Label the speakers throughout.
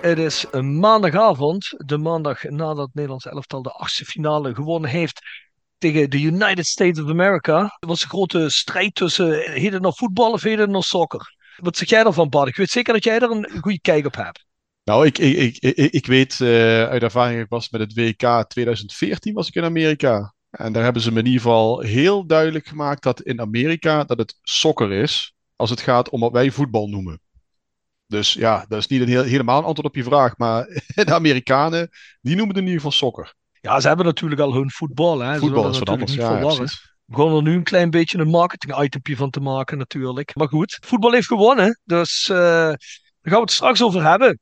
Speaker 1: Het is een maandagavond, de maandag nadat het Nederlands elftal de achtste finale gewonnen heeft tegen de United States of America. Het was een grote strijd tussen, het nog voetbal of het nog soccer? Wat zeg jij ervan Bart? Ik weet zeker dat jij er een goede kijk op hebt.
Speaker 2: Nou, ik, ik, ik, ik, weet uh, uit ervaring, ik was met het WK 2014 was ik in Amerika. En daar hebben ze me in ieder geval heel duidelijk gemaakt dat in Amerika dat het soccer is als het gaat om wat wij voetbal noemen. Dus ja, dat is niet een heel, helemaal een antwoord op je vraag. Maar de Amerikanen, die noemen het in ieder geval soccer.
Speaker 1: Ja, ze hebben natuurlijk al hun voetbal. Hè.
Speaker 2: Voetbal is wat anders, ja,
Speaker 1: We begonnen er nu een klein beetje een marketing-itempje van te maken natuurlijk. Maar goed, voetbal heeft gewonnen. Dus uh, daar gaan we het straks over hebben.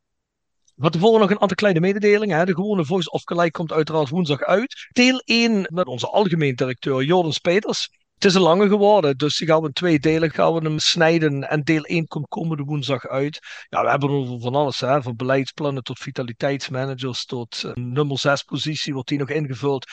Speaker 1: Van tevoren nog een aantal kleine mededelingen. Hè. De gewone Voice of Gelijk komt uiteraard woensdag uit. Deel 1 met onze algemeen directeur Jordan Peters. Het is een lange geworden, dus die gaan we in twee delen gaan we hem snijden. En deel 1 komt komende woensdag uit. Ja, we hebben over van alles, hè, van beleidsplannen tot vitaliteitsmanagers, tot uh, nummer 6 positie wordt die nog ingevuld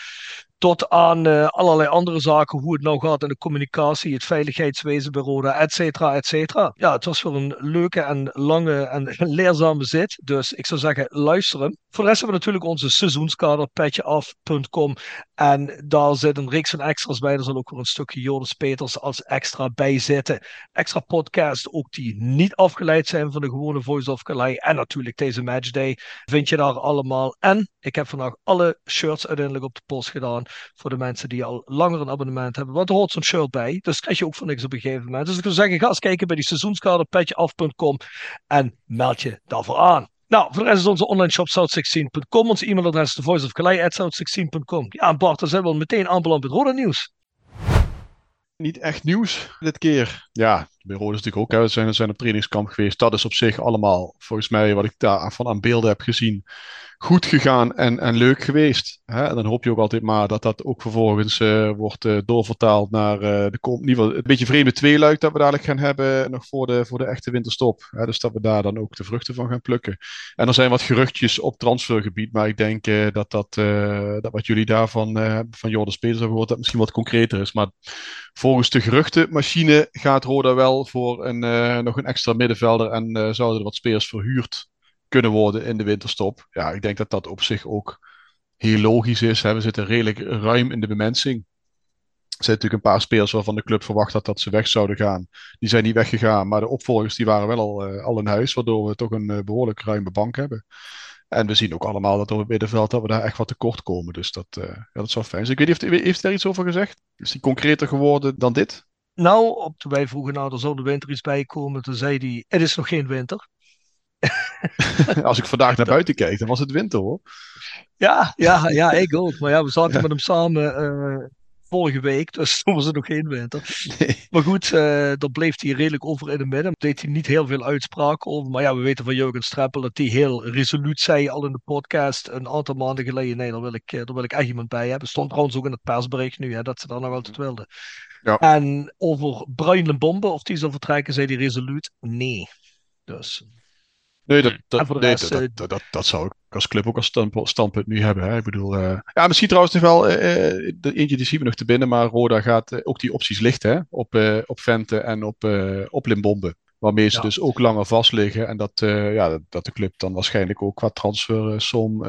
Speaker 1: tot aan uh, allerlei andere zaken, hoe het nou gaat in de communicatie, het veiligheidswezen bij Roda, et cetera, et cetera. Ja, het was weer een leuke en lange en leerzame zit, dus ik zou zeggen luisteren. Voor de rest hebben we natuurlijk onze seizoenskader, petjeaf.com en daar zit een reeks van extra's bij, er zal ook weer een stukje Joris Peters als extra bij zitten. Extra podcast, ook die niet afgeleid zijn van de gewone Voice of Calais en natuurlijk deze matchday, vind je daar allemaal. En ik heb vandaag alle shirts uiteindelijk op de post gedaan voor de mensen die al langer een abonnement hebben. Want er hoort zo'n shirt bij. Dus krijg je ook voor niks op een gegeven moment. Dus ik zou zeggen, ga eens kijken bij die seizoenskader petjeaf.com en meld je daarvoor aan. Nou, voor de rest is onze online shop south16.com. Onze e-mailadres is thevoiceofcalais.south16.com. Ja, en Bart, dan zijn we al meteen aanbeland met Roda Nieuws.
Speaker 2: Niet echt nieuws dit keer. Ja, bij Roda is natuurlijk ook. Hè. We zijn, we zijn op trainingskamp geweest. Dat is op zich allemaal, volgens mij, wat ik daarvan aan beelden heb gezien, goed gegaan en, en leuk geweest. Hè? En dan hoop je ook altijd maar dat dat ook vervolgens uh, wordt uh, doorvertaald naar uh, de in ieder geval een beetje vreemde tweeluik dat we dadelijk gaan hebben nog voor de, voor de echte winterstop. Hè? Dus dat we daar dan ook de vruchten van gaan plukken. En er zijn wat geruchtjes op transfergebied, maar ik denk dat, dat, dat wat jullie daarvan van Jordan Spelers hebben gehoord, dat misschien wat concreter is. Maar volgens de geruchtenmachine gaat Roda wel voor een, nog een extra middenvelder en zouden er wat spelers verhuurd kunnen worden in de winterstop. Ja, ik denk dat dat op zich ook heel logisch is. We zitten redelijk ruim in de bemensing. Er zijn natuurlijk een paar spelers waarvan de club verwacht had dat ze weg zouden gaan. Die zijn niet weggegaan, maar de opvolgers die waren wel al, uh, al in huis, waardoor we toch een behoorlijk ruime bank hebben. En we zien ook allemaal dat op het middenveld dat we daar echt wat tekort komen. Dus dat, uh, ja, dat zou fijn zijn. Ik weet niet, heeft, heeft daar iets over gezegd? Is die concreter geworden dan dit?
Speaker 1: Nou, op, toen wij vroegen, nou, er zou de winter iets bij komen, toen zei hij, het is nog geen winter.
Speaker 2: Als ik vandaag naar buiten keek, dan was het winter hoor.
Speaker 1: Ja, ja, ja ik ook. Maar ja, we zaten met hem samen uh, vorige week, dus toen was het nog geen winter. Nee. Maar goed, uh, daar bleef hij redelijk over in de midden. Deed hij niet heel veel uitspraken over. Maar ja, we weten van Jurgen Streppel dat hij heel resoluut zei al in de podcast een aantal maanden geleden. Nee, daar wil ik, daar wil ik echt iemand bij hebben. Stond trouwens ook in het persbericht nu, hè, dat ze daar nog altijd wilden. Ja. En over Bruin Bombe, of die zal vertrekken, zei hij resoluut nee. Dus
Speaker 2: Nee, dat, dat, nee dat, eh, dat, dat, dat, zou ik als club ook als standpunt nu hebben. Hè. Ik bedoel, uh, ja, misschien trouwens nog wel, uh, de eentje die zien we nog te binnen, maar Roda gaat ook die opties lichten hè, op, op Vente en op, op Limbombe. Waarmee ze ja. dus ook langer vast liggen en dat, ja, dat de club dan waarschijnlijk ook qua transfersom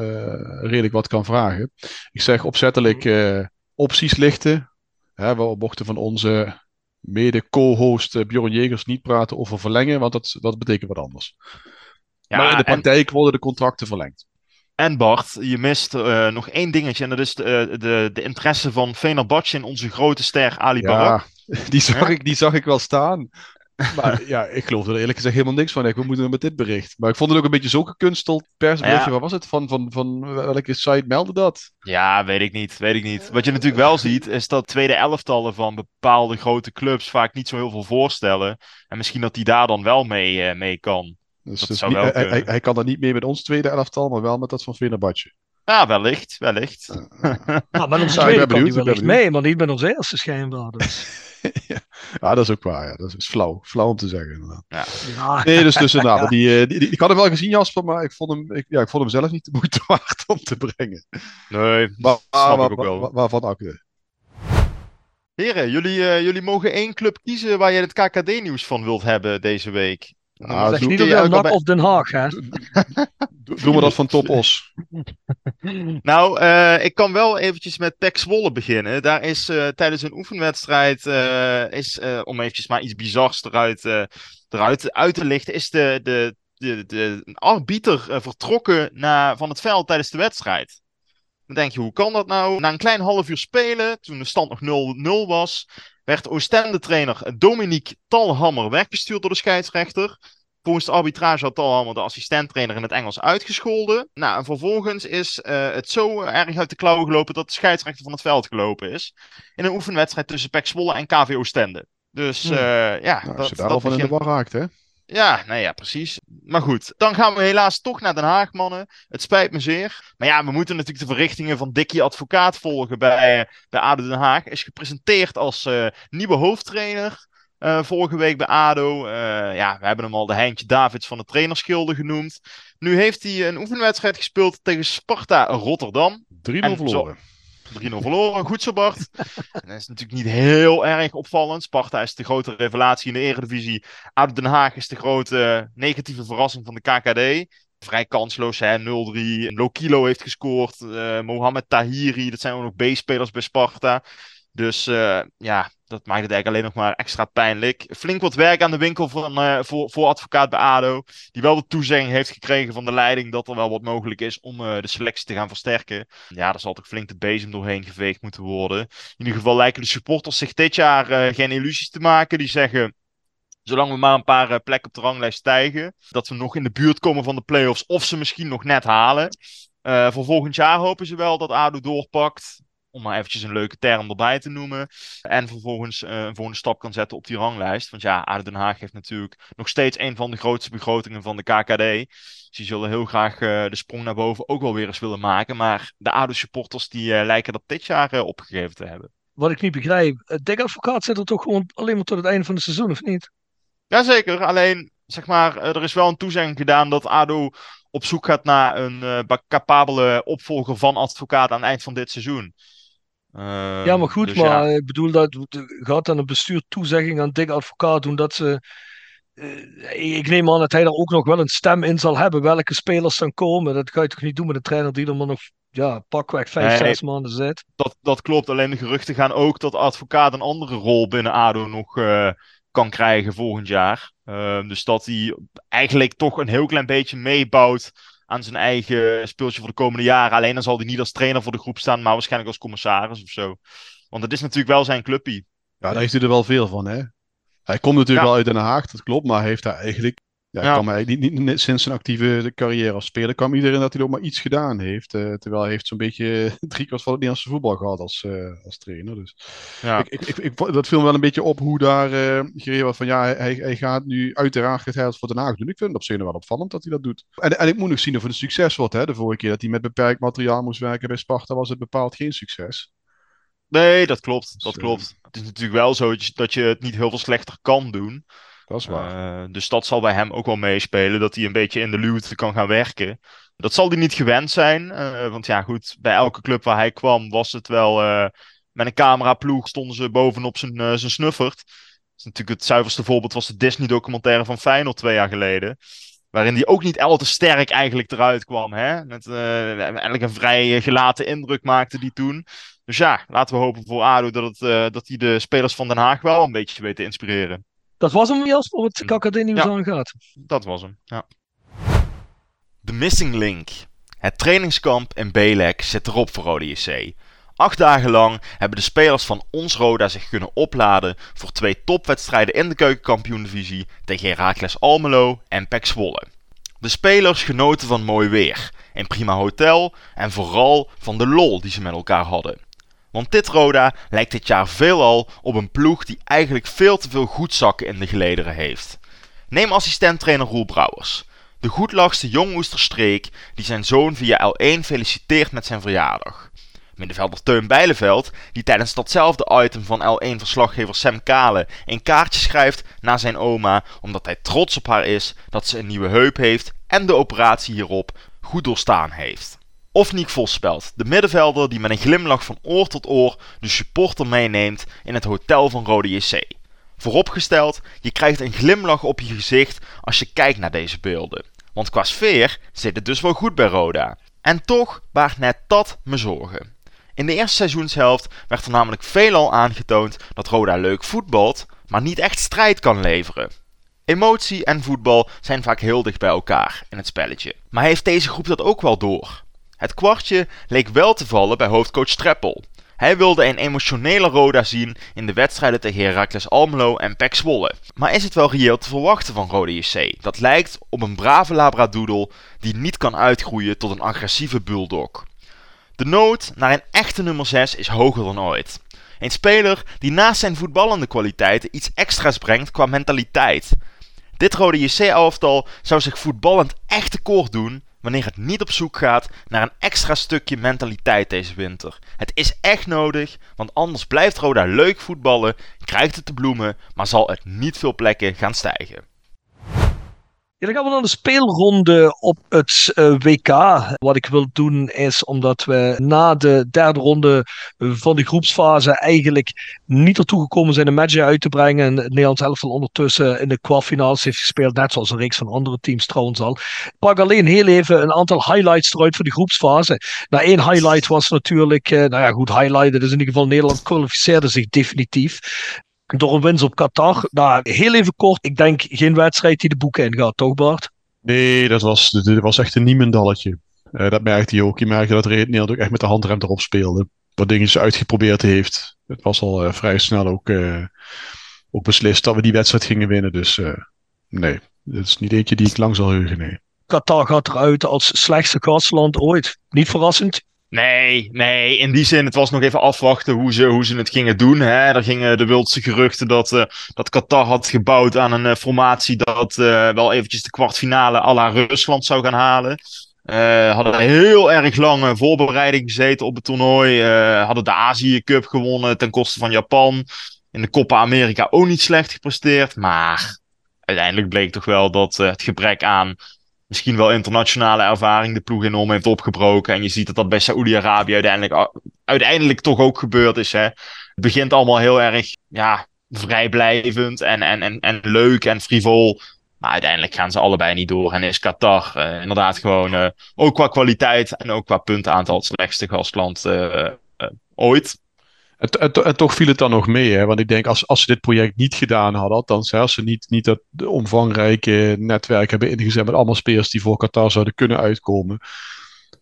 Speaker 2: redelijk wat kan vragen. Ik zeg opzettelijk mhm. opties lichten. Hè, we mochten van onze mede co-host Bjorn Jegers niet praten over verlengen, want dat, dat betekent wat anders. Ja, maar in de praktijk worden de contracten verlengd.
Speaker 3: En Bart, je mist uh, nog één dingetje. En dat is de, eh, de, de interesse van Fenerbahce in onze grote ster Ali ja, Barak.
Speaker 2: Die zag, ik, die zag ik wel staan. Maar ja, ik geloof er eerlijk gezegd helemaal niks van. Ik, we moeten met dit bericht. Maar ik vond het ook een beetje zo gekunsteld persberichtje. Ja. Wat was het? Van, van, van welke site meldde dat?
Speaker 3: Ja, weet ik niet. Weet ik niet. Wat je natuurlijk wel ziet, is dat tweede elftallen van bepaalde grote clubs vaak niet zo heel veel voorstellen. En misschien dat hij daar dan wel mee, uh, mee kan.
Speaker 2: Dus, dus niet, hij, hij, hij, kan er niet mee met ons tweede elftal, maar wel met dat van Fenerbahce.
Speaker 3: Ja, wellicht, wellicht.
Speaker 1: Nou, met ons tweede kan hij wellicht mee, maar niet met ons eerste schijnbaar. Dus.
Speaker 2: Ja, dat is ook waar. Ja. Dat is flauw. Flauw om te zeggen. Inderdaad.
Speaker 1: Ja,
Speaker 2: Nee, dus, dus inderdaad. Die, eh, die, die, ik had hem wel gezien, Jasper, maar ik vond hem, ik, ja, ik vond hem zelf niet de moeite waard om te brengen.
Speaker 3: Nee,
Speaker 2: Maar,
Speaker 3: snap
Speaker 2: maar-
Speaker 3: ik ook wel.
Speaker 2: maar- waarvan akte?
Speaker 3: Heren, jullie, eh, jullie mogen één club kiezen waar je het KKD-nieuws van wilt hebben deze week.
Speaker 2: Ah,
Speaker 1: zeg
Speaker 2: zo-
Speaker 1: niet op NAC
Speaker 3: bij-
Speaker 1: of Den Haag, hè?
Speaker 2: Doe- Doen we dat van Top Os?
Speaker 3: Nou, eh, ik kan wel eventjes met Pek Zwolle beginnen. Daar is eh, tijdens een oefenwedstrijd, eh, is, eh, om eventjes maar iets bizars eruit, eruit uit te lichten, is de, de, de, de arbiter vertrokken naar, van het veld tijdens de wedstrijd. Dan denk je, hoe kan dat nou? Na een klein half uur spelen, toen de stand nog 0-0 was, werd Oostende-trainer Dominique Talhammer weggestuurd door de scheidsrechter. Volgens de arbitrage had Talhammer de assistenttrainer in het Engels uitgescholden. Nou, en vervolgens is eh, het zo erg uit de klauwen gelopen dat de scheidsrechter van het veld gelopen is. In een oefenwedstrijd tussen PEC Zwolle en KV Oostende. Dus
Speaker 1: Hmm.
Speaker 3: eh, ja,
Speaker 2: Nou,
Speaker 3: dat,
Speaker 2: als je daar
Speaker 3: dat
Speaker 2: al van in de war raakt, hè?
Speaker 3: Ja, nou ja, precies. Maar goed, dan gaan we helaas toch naar Den Haag, mannen. Het spijt me zeer. Maar ja, we moeten natuurlijk de verrichtingen van Dickie Advocaat volgen bij, bij ADO Den Haag. Is gepresenteerd als eh, nieuwe hoofdtrainer. eh, vorige week bij ADO. Eh, ja, we hebben hem al de Heintje Davids van de trainerschilde genoemd. Nu heeft hij een oefenwedstrijd gespeeld tegen Sparta Rotterdam.
Speaker 2: 3-0
Speaker 3: En
Speaker 2: verloren.
Speaker 3: 3-0 verloren, goed zo Bart. En dat is natuurlijk niet heel erg opvallend. Sparta is de grote revelatie in de eredivisie. ADO Den Haag is de grote negatieve verrassing van de KKD. Vrij kansloos, hè, 0-3. Lokilo heeft gescoord. eh Mohamed Tahiri, dat zijn ook nog B-spelers bij Sparta. Dus eh, ja, dat maakt het eigenlijk alleen nog maar extra pijnlijk. Flink wat werk aan de winkel van, eh, voor, voor advocaat bij ADO. Die wel de toezegging heeft gekregen van de leiding dat er wel wat mogelijk is om eh, de selectie te gaan versterken. Ja, daar zal toch flink de bezem doorheen geveegd moeten worden. In ieder geval lijken de supporters zich dit jaar eh, geen illusies te maken. Die zeggen, zolang we maar een paar plekken op de ranglijst stijgen, dat we nog in de buurt komen van de play-offs of ze misschien nog net halen. Eh, voor volgend jaar hopen ze wel dat ADO doorpakt. Om maar eventjes een leuke term erbij te noemen. En vervolgens eh, een volgende stap kan zetten op die ranglijst. Want ja, ADO Den Haag heeft natuurlijk nog steeds een van de grootste begrotingen van de KKD. Dus die zullen heel graag eh, de sprong naar boven ook wel weer eens willen maken. Maar de ADO-supporters die eh, lijken dat dit jaar opgegeven te hebben.
Speaker 1: Wat ik niet begrijp. Het Dick Advocaat zit er toch gewoon alleen maar tot het einde van het seizoen, of niet?
Speaker 3: Jazeker, alleen zeg maar, er is wel een toezegging gedaan dat ADO op zoek gaat naar een capabele opvolger van advocaat aan het eind van dit seizoen. Eh,
Speaker 1: Ja, maar goed,
Speaker 3: dus
Speaker 1: maar
Speaker 3: ja.
Speaker 1: ik bedoel, dat gaat dan een bestuur toezegging aan Dick Advocaat doen dat ze. eh, ik neem aan dat hij daar ook nog wel een stem in zal hebben, welke spelers dan komen. Dat ga je toch niet doen met een trainer die er maar nog ja, pakweg vijf,
Speaker 3: Nee.
Speaker 1: zes maanden zit.
Speaker 3: dat, dat klopt. Alleen de geruchten gaan ook dat advocaat een andere rol binnen ADO nog eh, kan krijgen volgend jaar. Ehm, dus dat hij eigenlijk toch een heel klein beetje meebouwt aan zijn eigen speeltje voor de komende jaren. Alleen dan zal hij niet als trainer voor de groep staan, maar waarschijnlijk als commissaris of zo. Want het is natuurlijk wel zijn clubpie.
Speaker 2: Ja, daar heeft hij er wel veel van, hè? Hij komt natuurlijk
Speaker 3: Ja.
Speaker 2: wel uit Den Haag, dat klopt, maar heeft daar eigenlijk... Ja, kan eigenlijk niet, niet, sinds zijn actieve carrière als speler kwam iedereen dat hij ook maar iets gedaan heeft. eh, terwijl hij heeft zo'n beetje drie kwart van het Nederlandse voetbal gehad als, eh, als trainer. Dus
Speaker 3: Ja.
Speaker 2: ik, ik, ik, dat viel me wel een beetje op hoe daar eh gereageerd wordt van ja, hij, hij gaat nu uiteraard gaat hij voor Den Haag doen. Ik vind het op zich wel opvallend dat hij dat doet. En, en ik moet nog zien of het een succes wordt. Hè. De vorige keer dat hij met beperkt materiaal moest werken bij Sparta was het bepaald geen succes.
Speaker 3: Nee, dat klopt. Dat
Speaker 2: Dus,
Speaker 3: klopt. Het is natuurlijk wel zo dat je het niet heel veel slechter kan doen.
Speaker 2: Dat.
Speaker 3: Eh, dus dat zal bij hem ook wel meespelen, dat hij een beetje in de luwte kan gaan werken. Dat zal hij niet gewend zijn, eh, want ja goed, bij elke club waar hij kwam was het wel eh, met een cameraploeg stonden ze bovenop zijn, zijn snuffert. Dat is natuurlijk het zuiverste voorbeeld was de Disney documentaire van Feyenoord twee jaar geleden. Waarin hij ook niet al te sterk eigenlijk eruit kwam. Hè? Met eigenlijk een vrij gelaten indruk maakte die toen. Dus ja, laten we hopen voor ADO dat, het, dat hij de spelers van Den Haag wel een beetje weet te inspireren.
Speaker 1: Dat was hem, Jasper, wat het KKD-nieuws
Speaker 3: Ja.
Speaker 1: aangaat.
Speaker 3: Dat was hem, ja. De Missing Link. Het trainingskamp in Belek zit erop voor Rode JC. Acht dagen lang hebben de spelers van ons Roda zich kunnen opladen voor twee topwedstrijden in de keukenkampioen-divisie tegen Heracles Almelo en PEC Zwolle. De spelers genoten van mooi weer, een prima hotel en vooral van de lol die ze met elkaar hadden. Want dit Roda lijkt dit jaar veelal op een ploeg die eigenlijk veel te veel goedzakken in de gelederen heeft. Neem assistent-trainer Roel Brouwers. de goedlachste jong Oesterstreek die zijn zoon via L1 feliciteert met zijn verjaardag. Middenvelder Teun Bijleveld, die tijdens datzelfde item van L1-verslaggever Sam Kale een kaartje schrijft naar zijn oma omdat hij trots op haar is dat ze een nieuwe heup heeft en de operatie hierop goed doorstaan heeft. Of Nick Vosspeld, de middenvelder die met een glimlach van oor tot oor de supporter meeneemt in het hotel van Rode JC. Vooropgesteld, je krijgt een glimlach op je gezicht als je kijkt naar deze beelden. Want qua sfeer zit het dus wel goed bij Roda. En toch baart net dat me zorgen. In de eerste seizoenshelft werd er namelijk veelal aangetoond dat Roda leuk voetbalt, maar niet echt strijd kan leveren. Emotie en voetbal zijn vaak heel dicht bij elkaar in het spelletje. Maar heeft deze groep dat ook wel door? Het kwartje leek wel te vallen bij hoofdcoach Treppel. Hij wilde een emotionele Roda zien in de wedstrijden tegen Heracles Almelo en PEC Zwolle. Maar is het wel reëel te verwachten van Roda JC? Dat lijkt op een brave labradoodle die niet kan uitgroeien tot een agressieve bulldog. De nood naar een echte nummer 6 is hoger dan ooit. Een speler die naast zijn voetballende kwaliteiten iets extra's brengt qua mentaliteit. Dit Rode JC-elftal zou zich voetballend echt tekort doen wanneer het niet op zoek gaat naar een extra stukje mentaliteit deze winter. Het is echt nodig, want anders blijft Roda leuk voetballen, krijgt het de bloemen, maar zal het niet veel plekken gaan stijgen.
Speaker 1: Dan gaan we naar de speelronde op het uh, WK. Wat ik wil doen is omdat we na de derde ronde van de groepsfase eigenlijk niet ertoe gekomen zijn een match uit te brengen. En het Nederlands elftal ondertussen in de kwartfinales heeft gespeeld, net zoals een reeks van andere teams trouwens al. Ik pak alleen heel even een aantal highlights eruit voor de groepsfase. Nou, één highlight was natuurlijk, uh, nou ja goed, highlight, dus in ieder geval Nederland kwalificeerde zich definitief door een winst op Qatar. Nou, heel even kort. Ik denk geen wedstrijd die de boeken ingaat, toch Bart?
Speaker 2: Nee, dat was, dat was echt een niemendalletje. Uh, dat merkte je ook. Je merkte dat Nederland ook echt met de handrem erop speelde. Wat dingetjes uitgeprobeerd heeft. Het was al uh, vrij snel ook, uh, ook beslist dat we die wedstrijd gingen winnen. Dus nee, dat is niet eentje die ik lang zal heugen, nee.
Speaker 1: Qatar gaat eruit als slechtste gastland ooit. Niet verrassend.
Speaker 3: Nee, nee, in die zin, het was nog even afwachten hoe ze, hoe ze het gingen doen. Hè. Er gingen de wildste geruchten dat, uh, dat Qatar had gebouwd aan een uh, formatie dat uh, wel eventjes de kwartfinale à la Rusland zou gaan halen. hadden heel erg lange voorbereiding gezeten op het toernooi. hadden de Azië Cup gewonnen ten koste van Japan. In de Copa America ook niet slecht gepresteerd. Maar uiteindelijk bleek toch wel dat het gebrek aan misschien wel internationale ervaring de ploeg enorm heeft opgebroken. En je ziet dat dat bij Saoedi-Arabië uiteindelijk, uiteindelijk toch ook gebeurd is. Hè. Het begint allemaal heel erg ja, vrijblijvend en, en, en, en leuk en frivol. Maar uiteindelijk gaan ze allebei niet door. En is Qatar uh, inderdaad gewoon, uh, ook qua kwaliteit en ook qua puntenaantal, het slechtste gastland uh, ooit.
Speaker 2: En, toch viel het dan nog mee, hè? want ik denk als, als ze dit project niet gedaan hadden, althans als ze niet, niet dat omvangrijke netwerk hebben ingezet met allemaal spelers die voor Qatar zouden kunnen uitkomen,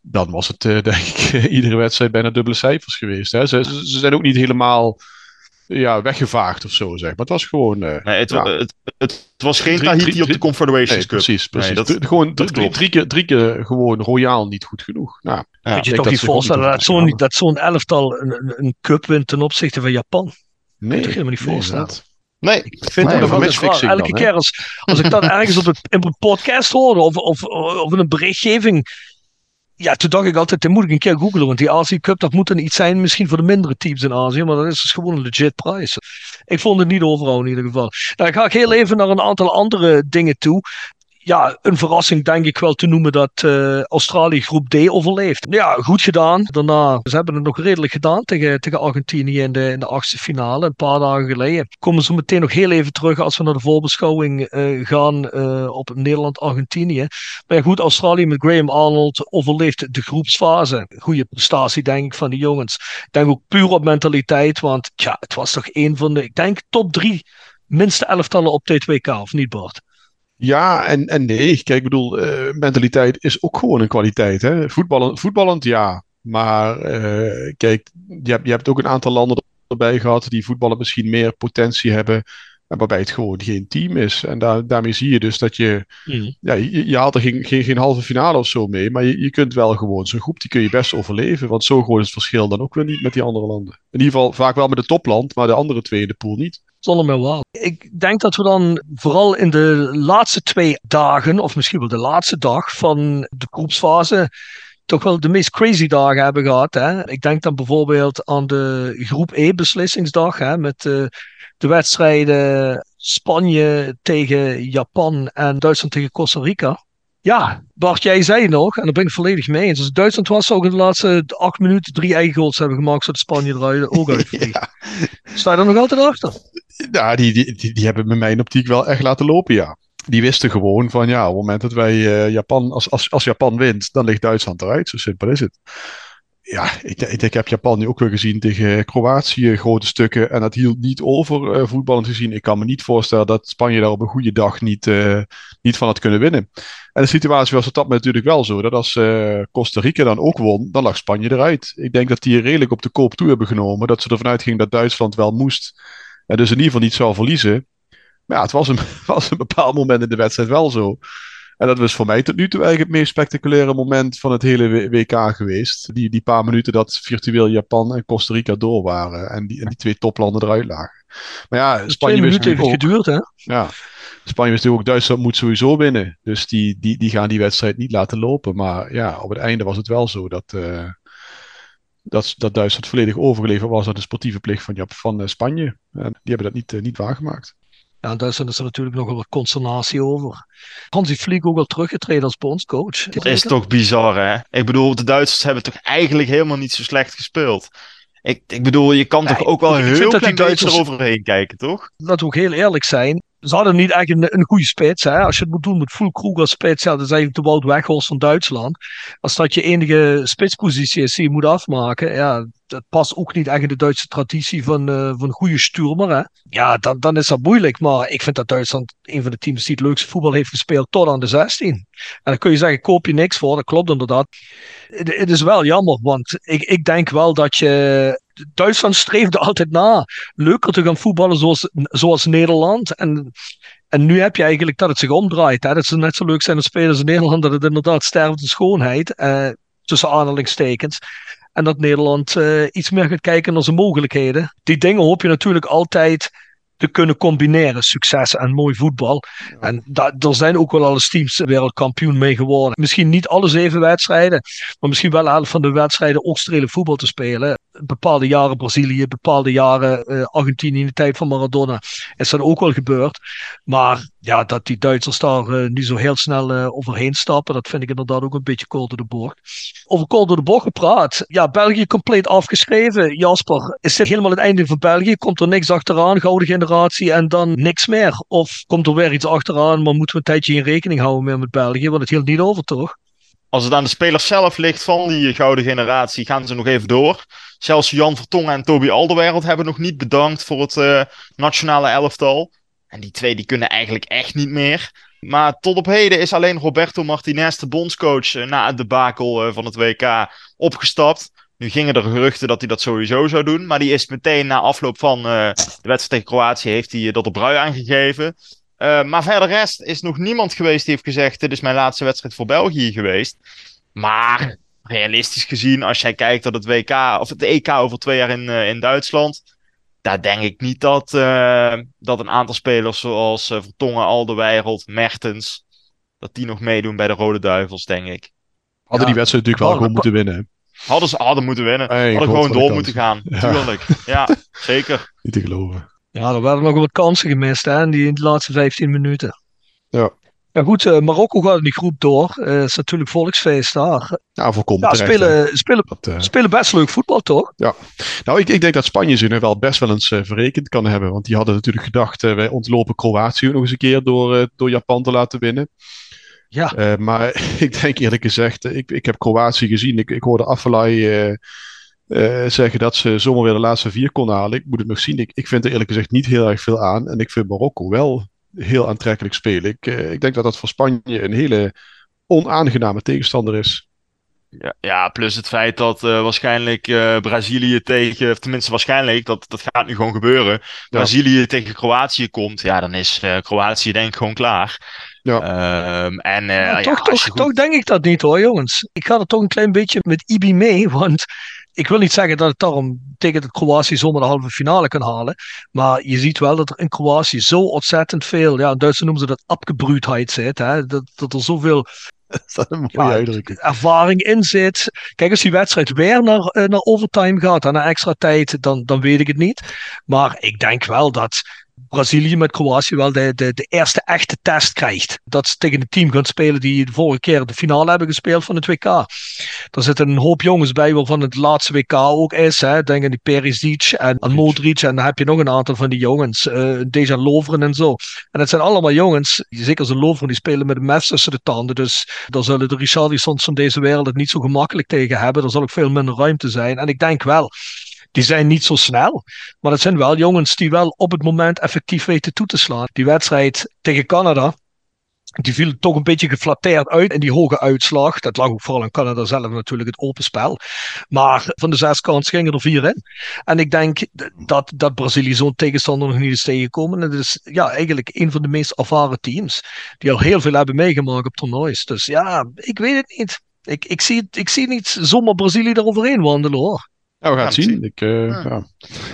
Speaker 2: dan was het uh, denk ik iedere wedstrijd bijna dubbele cijfers geweest. Hè? Ze, ze zijn ook niet helemaal ja, weggevaagd of zo, zeg maar. Het was gewoon... Uh,
Speaker 3: nee, het, ja. het, het, het, was geen drie, Tahiti drie, op de Confederations
Speaker 2: nee, Precies, precies. Nee, dat, gewoon dat drie, drie, keer, drie keer gewoon royaal niet goed genoeg. Nou,
Speaker 1: ja, Moet je toch niet voorstellen dat zo'n dat zo'n elftal een, een, cup wint ten opzichte van Japan? Nee. Dat helemaal niet voorstellen.
Speaker 3: Nee,
Speaker 1: ik vind nee, het wel eens Elke keer als, als ik dat ergens op, het, op een podcast hoorde of, of, of in een berichtgeving ja, toen dacht ik altijd, dit moet ik een keer googlen. Want die Azië Cup, dat moet dan iets zijn misschien voor de mindere teams in Azië. Maar dat is dus gewoon een legit prijs. Ik vond het niet overal in ieder geval. Nou, ik ga heel even naar een aantal andere dingen toe ja, een verrassing denk ik wel te noemen dat uh, Australië groep D overleeft. Ja, goed gedaan. Daarna, ze hebben het nog redelijk gedaan tegen, tegen Argentinië in de, in de achtste finale, een paar dagen geleden. Komen ze meteen nog heel even terug als we naar de voorbeschouwing uh, gaan uh, op Nederland-Argentinië. Maar ja, goed, Australië met Graham Arnold overleeft de groepsfase. Goede prestatie denk ik van die jongens. Ik denk ook puur op mentaliteit, want ja, het was toch een van de, ik denk top drie minste elftallen op T2K, of niet Bart?
Speaker 2: Ja en, en nee. Kijk, ik bedoel, uh, mentaliteit is ook gewoon een kwaliteit. Hè? Voetballend, voetballend ja. Maar uh, kijk, je hebt, je hebt ook een aantal landen erbij gehad die voetballen misschien meer potentie hebben. Waarbij het gewoon geen team is. En daar, daarmee zie je dus dat je. Mm. Ja, je, je, haalt er geen, geen, geen, halve finale of zo mee. Maar je, je kunt wel gewoon zo'n groep, die kun je best overleven. Want zo groot is het verschil dan ook weer niet met die andere landen. In ieder geval vaak wel met het topland, maar de andere twee in de pool niet.
Speaker 1: Zonder meer waar. Ik denk dat we dan vooral in de laatste twee dagen, of misschien wel de laatste dag van de groepsfase, toch wel de meest crazy dagen hebben gehad. Hè? Ik denk dan bijvoorbeeld aan de groep E-beslissingsdag hè, met uh, de wedstrijden Spanje tegen Japan en Duitsland tegen Costa Rica. Ja, Bart, jij zei nog, en daar ben ik volledig mee eens. Als Duitsland was, zou in de laatste acht minuten drie eigen goals hebben gemaakt, zodat Spanje eruit ook uitvliegt. ja. Sta je er nog altijd achter?
Speaker 2: Ja, die, die, die, die hebben met mijn optiek wel echt laten lopen, ja die wisten gewoon van ja, op het moment dat wij uh, Japan, als, als, als Japan wint, dan ligt Duitsland eruit. Zo simpel is het. Ja, ik, ik, heb Japan nu ook weer gezien tegen Kroatië, grote stukken. En dat hield niet over uh, voetballend gezien. Ik kan me niet voorstellen dat Spanje daar op een goede dag niet, uh, niet van had kunnen winnen. En de situatie was op dat moment natuurlijk wel zo. Dat als Costa Rica dan ook won, dan lag Spanje eruit. Ik denk dat die redelijk op de koop toe hebben genomen. Dat ze ervan uitgingen dat Duitsland wel moest. En dus in ieder geval niet zou verliezen. Maar ja, het was een, was een bepaald moment in de wedstrijd wel zo. En dat was voor mij tot nu toe eigenlijk het meest spectaculaire moment van het hele WK geweest. Die, die paar minuten dat virtueel Japan en Costa Rica door waren. En die, en die twee toplanden eruit lagen. Maar ja, Spanje
Speaker 1: wist heeft geduurd, hè?
Speaker 2: Ja. Spanje wist ook, Duitsland moet sowieso winnen. Dus die, die, die gaan die wedstrijd niet laten lopen. Maar ja, op het einde was het wel zo dat, uh, dat, dat Duitsland volledig overgeleverd was aan de sportieve plicht van, van uh, Spanje. En die hebben dat niet, uh, niet waargemaakt.
Speaker 1: Ja, in Duitsland is er natuurlijk nog wel wat consternatie over. Hansi Flick ook al teruggetreden als bondscoach.
Speaker 3: Dat is toch bizar, hè? Ik bedoel, de Duitsers hebben toch eigenlijk helemaal niet zo slecht gespeeld. Ik, ik bedoel, je kan toch ook wel heel klein Duitsers eroverheen kijken, toch?
Speaker 1: Laten we ook heel eerlijk zijn ze hadden niet echt een, goede spits. Hè? Als je het moet doen met Full Kroeg als spits, ja, dat is eigenlijk de Wout Weghorst van Duitsland. Als dat je enige spitspositie is die je moet afmaken, ja, dat past ook niet echt in de Duitse traditie van, uh, van goede stuurmer. Hè? Ja, dan, dan is dat moeilijk. Maar ik vind dat Duitsland een van de teams die het leukste voetbal heeft gespeeld tot aan de 16. En dan kun je zeggen, koop je niks voor. Dat klopt inderdaad. Het, het is wel jammer, want ik, ik denk wel dat je Duitsland streefde altijd na leuker te gaan voetballen zoals, zoals Nederland. En, en nu heb je eigenlijk dat het zich omdraait. Hè? Dat ze net zo leuk zijn als spelers in Nederland, dat het inderdaad sterft in schoonheid. Eh, tussen aanhalingstekens. En dat Nederland uh, iets meer gaat kijken naar zijn mogelijkheden. Die dingen hoop je natuurlijk altijd te kunnen combineren. Succes en mooi voetbal. En er zijn ook wel alles teams wereldkampioen mee geworden. Misschien niet alle zeven wedstrijden, maar misschien wel helft van de wedstrijden ook strelen voetbal te spelen. Bepaalde jaren Brazilië, bepaalde jaren uh, Argentinië in de tijd van Maradona is dat ook wel gebeurd. Maar ja, dat die Duitsers daar uh, nu zo heel snel uh, overheen stappen, dat vind ik inderdaad ook een beetje kool door de bocht. Over kool door de bocht gepraat. Ja, België compleet afgeschreven. Jasper, is dit helemaal het einde van België? Komt er niks achteraan? Gouden generatie en dan niks meer? Of komt er weer iets achteraan, maar moeten we een tijdje in rekening houden met België? Want het hield niet over, toch?
Speaker 3: Als het aan de spelers zelf ligt van die gouden generatie, gaan ze nog even door. Zelfs Jan Vertongen en Toby Alderwereld hebben nog niet bedankt voor het uh, nationale elftal. En die twee die kunnen eigenlijk echt niet meer. Maar tot op heden is alleen Roberto Martinez, de bondscoach, eh, na het debakel uh, van het WK opgestapt. Nu gingen er geruchten dat hij dat sowieso zou doen. Maar die is meteen na afloop van de wedstrijd tegen Kroatië heeft hij dat op brui aangegeven. Maar verder rest is nog niemand geweest die heeft gezegd: Dit is mijn laatste wedstrijd voor België geweest. Maar realistisch gezien, als jij kijkt dat het WK of het EK over twee jaar in, in Duitsland daar denk ik niet dat, uh, dat een aantal spelers zoals uh, Vertongen, Alderweireld, Mertens, dat die nog meedoen bij de Rode Duivels, denk ik.
Speaker 2: Hadden die wedstrijd natuurlijk wel gewoon moeten winnen.
Speaker 3: Hadden ze hadden moeten winnen. Hey, hadden gewoon door moeten gaan. Ja. Tuurlijk. Ja, zeker.
Speaker 2: Niet te geloven.
Speaker 1: Ja, er werden nog wat kansen gemist hè, in, die, in de laatste 15 minuten.
Speaker 2: Ja.
Speaker 1: Ja goed, uh, Marokko gaat in die groep door. Uh, het is natuurlijk volksfeest daar.
Speaker 2: Ja, voorkomen
Speaker 1: ja, spelen, spelen, dat, uh... spelen best leuk voetbal, toch?
Speaker 2: Ja. Nou, ik, ik denk dat Spanje zich wel best wel eens verrekend kan hebben. Want die hadden natuurlijk gedacht, wij ontlopen Kroatië nog eens een keer door, door Japan te laten winnen.
Speaker 1: Ja.
Speaker 2: maar ik denk eerlijk gezegd, ik, ik heb Kroatië gezien. Ik, ik hoorde Affelay zeggen dat ze zomaar weer de laatste vier kon halen. Ik moet het nog zien. Ik, ik vind er eerlijk gezegd niet heel erg veel aan. En ik vind Marokko wel heel aantrekkelijk spelen. Ik, uh, ik denk dat dat voor Spanje een hele onaangename tegenstander is.
Speaker 3: Ja, ja plus het feit dat uh, waarschijnlijk uh, Brazilië tegen, of tenminste waarschijnlijk, dat, dat gaat nu gewoon gebeuren. Brazilië ja. tegen Kroatië komt, ja, dan is Kroatië denk ik gewoon klaar.
Speaker 2: Ja.
Speaker 3: Um, en, ja,
Speaker 1: toch, toch, goed... toch denk ik dat niet hoor, jongens. Ik ga er toch een klein beetje met Ibi mee, want ik wil niet zeggen dat het daarom tegen Kroatië zomaar de halve finale kan halen. Maar je ziet wel dat er in Kroatië zo ontzettend veel, ja, in Duitsland noemen ze dat abgebruutheid zit. Hè? Dat, dat er zoveel
Speaker 2: dat een mooie
Speaker 1: Ja,
Speaker 2: uitdrukking.
Speaker 1: ervaring in zit. Kijk, als die wedstrijd weer naar, eh, naar overtime gaat en naar extra tijd, dan, dan weet ik het niet. Maar ik denk wel dat Brazilië met Kroatië wel de, de, de eerste echte test krijgt. Dat ze tegen een team gaan spelen die de vorige keer de finale hebben gespeeld van het WK. Er zitten een hoop jongens bij waarvan het laatste WK ook is. Hè. Denk aan die Perisic en aan Modric. En dan heb je nog een aantal van die jongens. eh Dejan Lovren en zo. En het zijn allemaal jongens, zeker zo'n Lovren, die spelen met een mes tussen de tanden. Dus daar zullen de Richarlisons van deze wereld het niet zo gemakkelijk tegen hebben. Er zal ook veel minder ruimte zijn. En ik denk wel, die zijn niet zo snel. Maar het zijn wel jongens die wel op het moment effectief weten toe te slaan. Die wedstrijd tegen Canada, die viel toch een beetje geflatteerd uit in die hoge uitslag. Dat lag ook vooral aan Canada zelf natuurlijk, het open spel. Maar van de zes kansen gingen er vier in. En ik denk dat, dat Brazilië zo'n tegenstander nog niet is tegengekomen. En het is ja, eigenlijk een van de meest ervaren teams. Die al heel veel hebben meegemaakt op toernoois. Dus ja, ik weet het niet. Ik, ik, zie, het- ik zie niet zomaar Brazilië eroverheen wandelen hoor.
Speaker 2: Ja, we gaan het zien. Ik, eh,
Speaker 3: Ja.
Speaker 2: ja.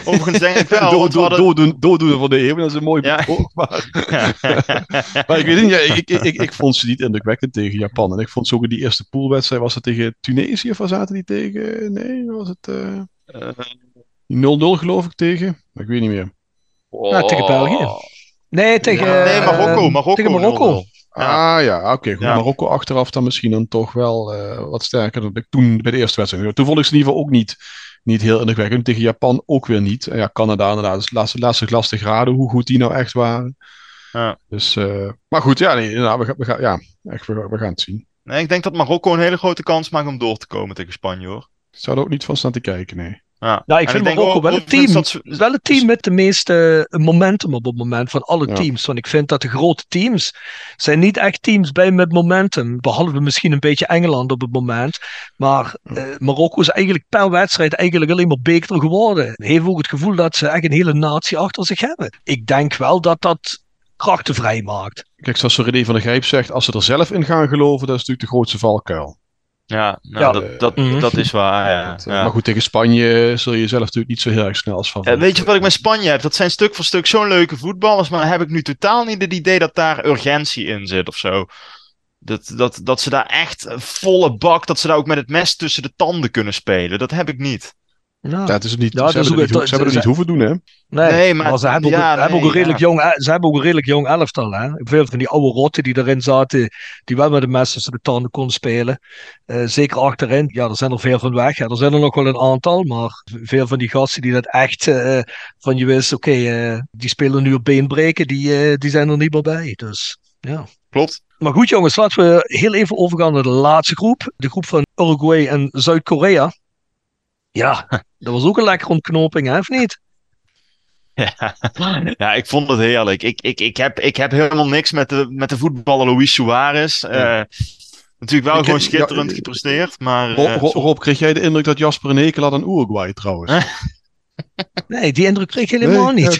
Speaker 3: Overigens denk ik wel.
Speaker 2: Dood- dood-
Speaker 3: hadden-
Speaker 2: dooddoen- Dooddoener van de eeuw, dat is een mooi
Speaker 3: Ja.
Speaker 2: betoog, Maar, maar ik weet niet, ja, ik, ik, ik, ik vond ze niet indrukwekkend tegen Japan. En ik vond ze ook in die eerste poolwedstrijd, was het tegen Tunesië of waar zaten die tegen? Nee, was het eh,
Speaker 3: Eh,
Speaker 2: 0-0 geloof ik tegen? Maar ik weet niet meer.
Speaker 1: Ja, tegen België. Nee, tegen,
Speaker 3: Ja, nee, Marokko.
Speaker 1: eh,
Speaker 3: Marokko.
Speaker 1: tegen Marokko.
Speaker 3: 0-0. Ja.
Speaker 2: Ah ja, oké. goed.
Speaker 3: Ja.
Speaker 2: Marokko achteraf dan misschien dan toch wel eh, wat sterker dan ik toen bij de eerste wedstrijd. Toen vond ik ze in ieder geval ook niet, niet heel indrukwekkend. Tegen Japan ook weer niet. En ja, Canada inderdaad. Dus laatste, laatste glas te graden hoe goed die nou echt waren.
Speaker 3: Ja.
Speaker 2: Dus, eh, maar goed, ja, nee, nou, we, gaan- we, gaan, ja echt, we, we gaan het zien.
Speaker 3: Nee, ik denk dat Marokko een hele grote kans maakt om door te komen tegen Spanje hoor.
Speaker 2: Ik zou er ook niet van staan te kijken, nee.
Speaker 3: Ja,
Speaker 1: Ja, ik
Speaker 3: En
Speaker 1: vind Marokko
Speaker 3: ook
Speaker 1: wel een
Speaker 3: overigens
Speaker 1: team.
Speaker 3: dat
Speaker 1: Het wel het team met de meeste momentum op het moment van alle
Speaker 2: Ja.
Speaker 1: teams. Want ik vind dat de grote teams zijn niet echt teams bij met momentum. Behalve misschien een beetje Engeland op het moment. Maar eh, Marokko is eigenlijk per wedstrijd eigenlijk alleen maar beter geworden. Heeft ook het gevoel dat ze echt een hele natie achter zich hebben. Ik denk wel dat dat krachten vrijmaakt.
Speaker 2: Kijk, zoals René van der Grijp zegt, als ze er zelf in gaan geloven, dat is natuurlijk de grootste valkuil.
Speaker 3: Ja, nou,
Speaker 1: Ja.
Speaker 3: dat, dat,
Speaker 1: Mhm.
Speaker 3: dat is waar. Ja,
Speaker 2: Dat, eh,
Speaker 3: ja.
Speaker 2: Maar goed, tegen Spanje zul je zelf natuurlijk niet zo heel erg snel als van.
Speaker 3: Ja, weet je wat ik met Spanje heb? Dat zijn stuk voor stuk zo'n leuke voetballers, maar heb ik nu totaal niet het idee dat daar urgentie in zit of zo. Dat, dat, dat ze daar echt een volle bak, dat ze daar ook met het mes tussen de tanden kunnen spelen. Dat heb ik niet.
Speaker 1: Ja.
Speaker 2: Ja, het is niet,
Speaker 1: Ja, dat
Speaker 2: ze hebben, het niet, ze hebben het niet hoeven doen, hè?
Speaker 1: Nee,
Speaker 3: Nee,
Speaker 1: maar,
Speaker 3: maar-
Speaker 1: ze hebben ook,
Speaker 3: ja,
Speaker 1: ze hebben ook een redelijk
Speaker 3: ja.
Speaker 1: jong, ze hebben ook een redelijk jong elftal. Hè? Veel van die oude rotten die erin zaten, die wel met de mes tussen de tanden konden spelen. Eh, zeker achterin, ja, er zijn er veel van weg. Hè? Er zijn er nog wel een aantal, maar veel van die gasten die dat echt eh, van je wist, oké, eh, die spelen nu op beenbreken, die, eh, die zijn er niet meer bij. Dus ja.
Speaker 3: Klopt.
Speaker 1: Maar goed jongens, laten we heel even overgaan naar de laatste groep. De groep van Uruguay en Zuid-Korea. Ja, dat was ook een lekkere ontknoping, hè, of niet?
Speaker 3: Ja, ja, ik vond het heerlijk. Ik, ik, ik, heb, ik heb helemaal niks met de, met de voetballer Luis Suarez. Eh,
Speaker 2: Ja.
Speaker 3: natuurlijk wel
Speaker 2: Ik-
Speaker 3: gewoon
Speaker 2: ja,
Speaker 3: schitterend
Speaker 2: eh,
Speaker 3: gepresteerd, maar...
Speaker 2: Rob,
Speaker 3: eh,
Speaker 2: Rob, Rob, kreeg jij de indruk dat Jasper een hekel had aan Uruguay trouwens?
Speaker 1: Nee, die indruk kreeg ik helemaal
Speaker 2: Nee?
Speaker 1: niet.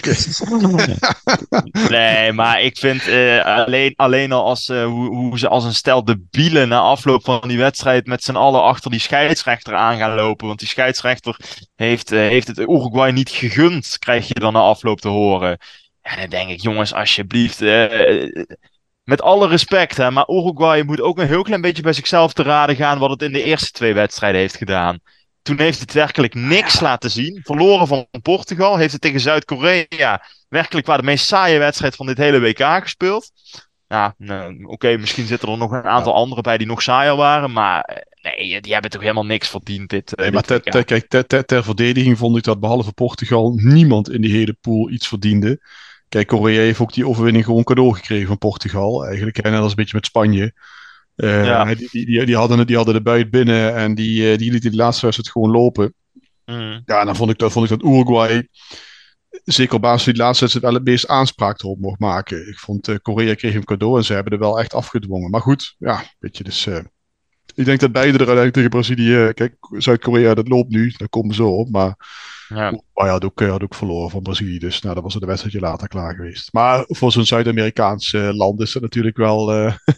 Speaker 3: Nee, maar ik vind eh, alleen, alleen al als, eh, hoe, hoe ze als een stel debielen na afloop van die wedstrijd met z'n allen achter die scheidsrechter aan gaan lopen. Want die scheidsrechter heeft, eh, heeft het Uruguay niet gegund, krijg je dan na afloop te horen. En dan denk ik, jongens, alsjeblieft. met alle respect, hè, maar Uruguay moet ook een heel klein beetje bij zichzelf te raden gaan wat het in de eerste twee wedstrijden heeft gedaan. Toen heeft het werkelijk niks laten zien. Verloren van Portugal. Heeft het tegen Zuid-Korea werkelijk waar de meest saaie wedstrijd van dit hele WK gespeeld. Ja, nou, oké, misschien zitten er nog een aantal anderen bij die nog saaier waren. Maar eh, nee, die hebben toch helemaal niks verdiend dit, eh,
Speaker 2: Nee, maar ter, kijk, ter, ter, ter verdediging vond ik dat behalve Portugal niemand in die hele pool iets verdiende. Kijk, Korea heeft ook die overwinning gewoon cadeau gekregen van Portugal. Eigenlijk, net als een beetje met Spanje. Eh,
Speaker 3: Ja.
Speaker 2: die, die, die, hadden, het- die hadden de buit binnen en die, eh, die lieten de laatste wedstrijd gewoon lopen.
Speaker 3: Mm.
Speaker 2: Ja, dan vond ik, dat, vond ik dat Uruguay, zeker op basis van die laatste wedstrijd, wel het meest aanspraak erop mocht maken. Ik vond eh, Korea kreeg een cadeau en ze hebben er wel echt afgedwongen. Maar goed, ja, weet je, dus... eh, ik denk dat beide er uiteindelijk tegen Brazilië... eh, Kijk, Zuid-Korea, dat loopt nu, daar komen ze op. Maar
Speaker 3: Ja.
Speaker 2: Uruguay had ook, eh, had ook verloren van Brazilië. Dus nou, dan was het een wedstrijdje later klaar geweest. Maar voor zo'n Zuid-Amerikaans eh, land is dat natuurlijk wel eh,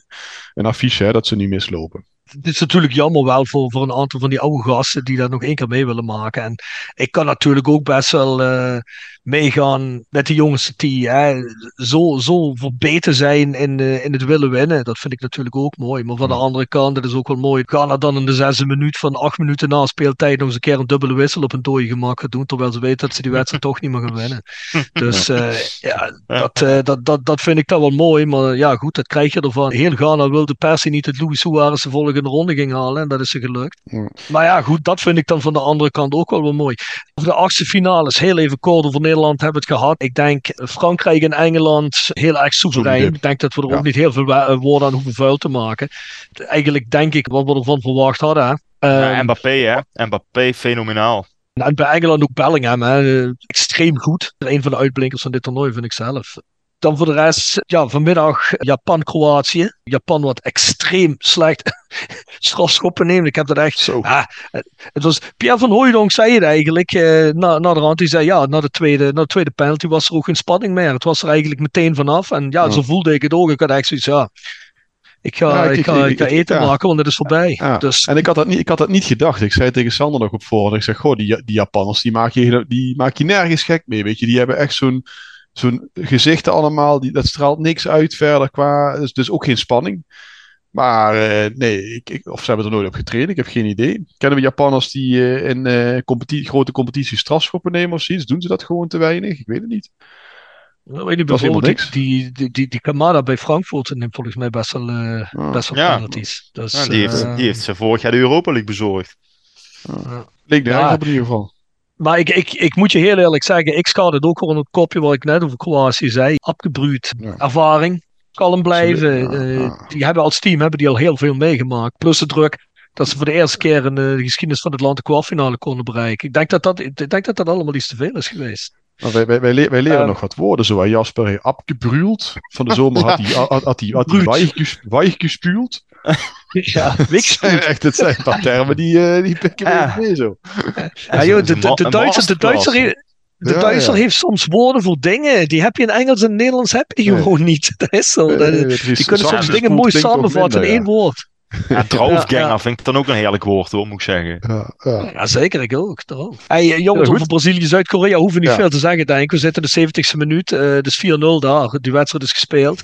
Speaker 2: een affiche, hè, dat ze nu mislopen.
Speaker 1: het is natuurlijk jammer wel voor, voor een aantal van die oude gasten die dat nog één keer mee willen maken. En ik kan natuurlijk ook best wel uh, meegaan met de jongens die hè, zo, zo verbeten zijn in, uh, in het willen winnen. Dat vind ik natuurlijk ook mooi. Maar van de andere kant, dat is ook wel mooi. Gaan er dan in de zesde minuut van acht minuten na speeltijd nog eens een keer een dubbele wissel op een dode gemak doen. Terwijl ze weten dat ze die wedstrijd toch niet meer gaan winnen. Dus uh, ja, dat, dat, dat, dat vind ik dan wel mooi. Maar ja, goed, dat krijg je ervan. Heel Ghana wilde per se niet het Louis Suarez de volgende ronde ging halen. En dat is ze gelukt. Maar ja, goed, dat vind ik dan van de andere kant ook wel wel mooi. Over de achtste finales, heel even kort over Nederland hebben het gehad. Ik denk Frankrijk en Engeland heel erg soeverein. Ik denk dat we er ja. ook niet heel veel woorden aan hoeven vuil te maken. Eigenlijk denk ik wat we ervan verwacht hadden.
Speaker 3: Ja, um, Mbappé, hè? Mbappé, fenomenaal.
Speaker 1: En bij Engeland ook Bellingham, hè? extreem goed. Een van de uitblinkers van dit toernooi vind ik zelf. Dan voor de rest, ja, vanmiddag Japan-Kroatië. Japan wat extreem slecht strafschoppen neemt. Ik heb dat echt...
Speaker 2: Zo.
Speaker 1: Ah, het was, Pierre van Hooijdonk zei het eigenlijk eh, na, na de rand. Die zei ja, na de, tweede, na de tweede penalty was er ook geen spanning meer. Het was er eigenlijk meteen vanaf. En ja, ja. zo voelde ik het ook. Ik had echt zoiets, ja... Ik ga, ja, ik, ik, ga, ik, ga eten ja. maken, want het is voorbij.
Speaker 2: Ja.
Speaker 1: Dus...
Speaker 2: En ik had, dat niet, ik had dat niet gedacht. Ik zei tegen Sander nog op voorhand. Ik zeg, goh, die, die Japanners, die maak, je, die maak je nergens gek mee. Weet je, die hebben echt zo'n zo'n gezichten allemaal, die, dat straalt niks uit verder qua. Dus, dus ook geen spanning. Maar uh, nee, ik, ik, of ze hebben er nooit op getraind, ik heb geen idee. Kennen we Japanners die uh, in uh, competi grote competities strafschoppen nemen of zoiets? Doen ze dat gewoon te weinig? Ik weet het niet.
Speaker 1: Nou, weet je, bijvoorbeeld die, die, die, die, Kamada bij Frankfurt neemt volgens mij best wel, uh, best wel
Speaker 3: ja.
Speaker 1: penalties. Dus,
Speaker 3: ja, die, heeft, die heeft ze vorig jaar de Europa League bezorgd.
Speaker 2: Uh, Leek ja. op in ieder geval.
Speaker 1: Maar ik, ik, ik moet je heel eerlijk zeggen, ik schaad het ook gewoon het kopje wat ik net over Kroatië zei. Abgebruut, ja. ervaring, kalm blijven. Ja, uh, die hebben als team hebben die al heel veel meegemaakt. Plus de druk dat ze voor de eerste keer in de geschiedenis van het land de kwartfinale konden bereiken. Ik denk dat dat, ik denk dat, dat allemaal iets te veel is geweest.
Speaker 2: Maar wij, wij, wij, le wij leren uh, nog wat woorden zo. Jasper heeft abgebruild. Van de zomer had hij had, had, had, had weich.
Speaker 1: Ja,
Speaker 2: het zijn echt, het zijn paar termen die, uh, die pikken ja. mee zo.
Speaker 1: Ja, joh, de, de, de, Duitser, de Duitser, de Duitser ja. heeft soms woorden voor dingen. Die heb je in Engels en Nederlands heb je gewoon niet. Dat is zo. Dat, die is kunnen soms dingen mooi samenvatten in één woord.
Speaker 3: Ja, droofganger ja, vind ik dan ook een heerlijk woord hoor, moet ik zeggen.
Speaker 2: Ja, ja.
Speaker 1: ja zeker, ik ook. Droof. Hey, jongens, over Brazilië, Zuid-Korea hoeven niet veel te zeggen, denk ik. We zitten in de 70ste minuut, uh, dus 4-0 daar. Die wedstrijd is gespeeld.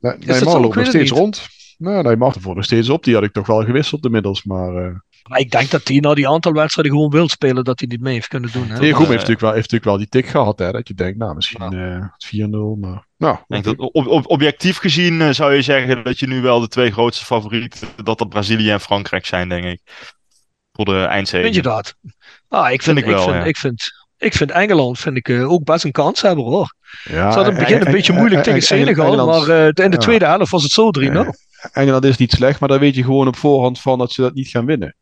Speaker 2: Nee, nee maar loopt nog steeds rond. Nou, nee, mag ervoor nog steeds op. Die had ik toch wel gewisseld inmiddels, maar... Uh...
Speaker 1: Maar ik denk dat hij na die aantal wedstrijden gewoon wil spelen, dat hij niet mee heeft kunnen doen. Hè?
Speaker 2: Nee, goed, heeft, natuurlijk wel, heeft natuurlijk wel die tik gehad, hè, dat je denkt, nou, misschien ja. uh, 4-0, maar... Nou,
Speaker 3: denk dat, ob ob objectief gezien uh, zou je zeggen dat je nu wel de twee grootste favorieten, dat dat Brazilië en Frankrijk zijn, denk ik. Voor de eindzege.
Speaker 1: Vind je dat? Ah, ik vind, vind ik, wel, ik, vind, ja. ik, vind, ik vind Engeland vind ik, uh, ook best een kans hebben, hoor. Ja, Ze hadden het begin een beetje moeilijk tegen Senegal, maar uh, in de tweede helft was het zo 3-0.
Speaker 2: Engeland is niet slecht, maar daar weet je gewoon op voorhand van dat ze dat niet gaan winnen.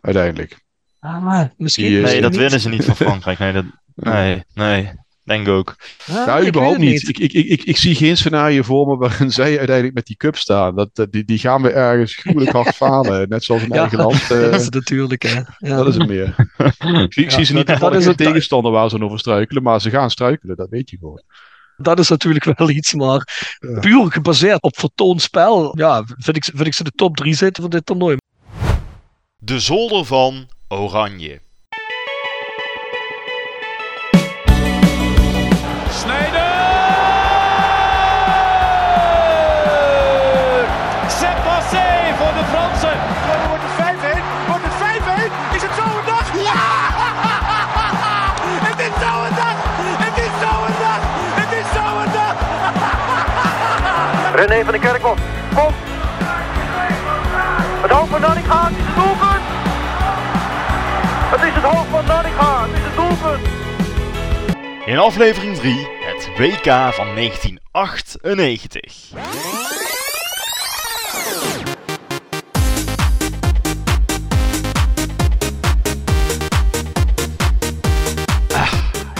Speaker 2: Uiteindelijk.
Speaker 1: Ah, misschien. Die,
Speaker 3: nee, dat niet. winnen ze niet van Frankrijk. Nee, dat, nee, nee. Denk ook.
Speaker 2: Ah, nou, überhaupt niet. niet. Ik, ik, ik, ik, zie geen scenario voor me waarin zij uiteindelijk met die cup staan. Dat, die, die gaan we ergens gruwelijk hard falen. Net zoals in
Speaker 1: ja,
Speaker 2: eigen land. Uh,
Speaker 1: dat is het natuurlijk. Hè. Ja.
Speaker 2: Dat is het meer. ik zie, ja, zie ze niet dat, dat is een tegenstander waar ze over struikelen. Maar ze gaan struikelen, dat weet je gewoon.
Speaker 1: Dat is natuurlijk wel iets, maar ja. puur gebaseerd op vertoonspel, ja, vind ik, vind ik ze de top 3 zitten van dit toernooi.
Speaker 3: De zolder van Oranje.
Speaker 4: René van de Kerkhof. Kom! Het hoofd van Nanninga, het is het doelpunt! Het is het hoofd van Nanninga, het is het doelpunt!
Speaker 3: In aflevering 3 het WK van 1998. Ah,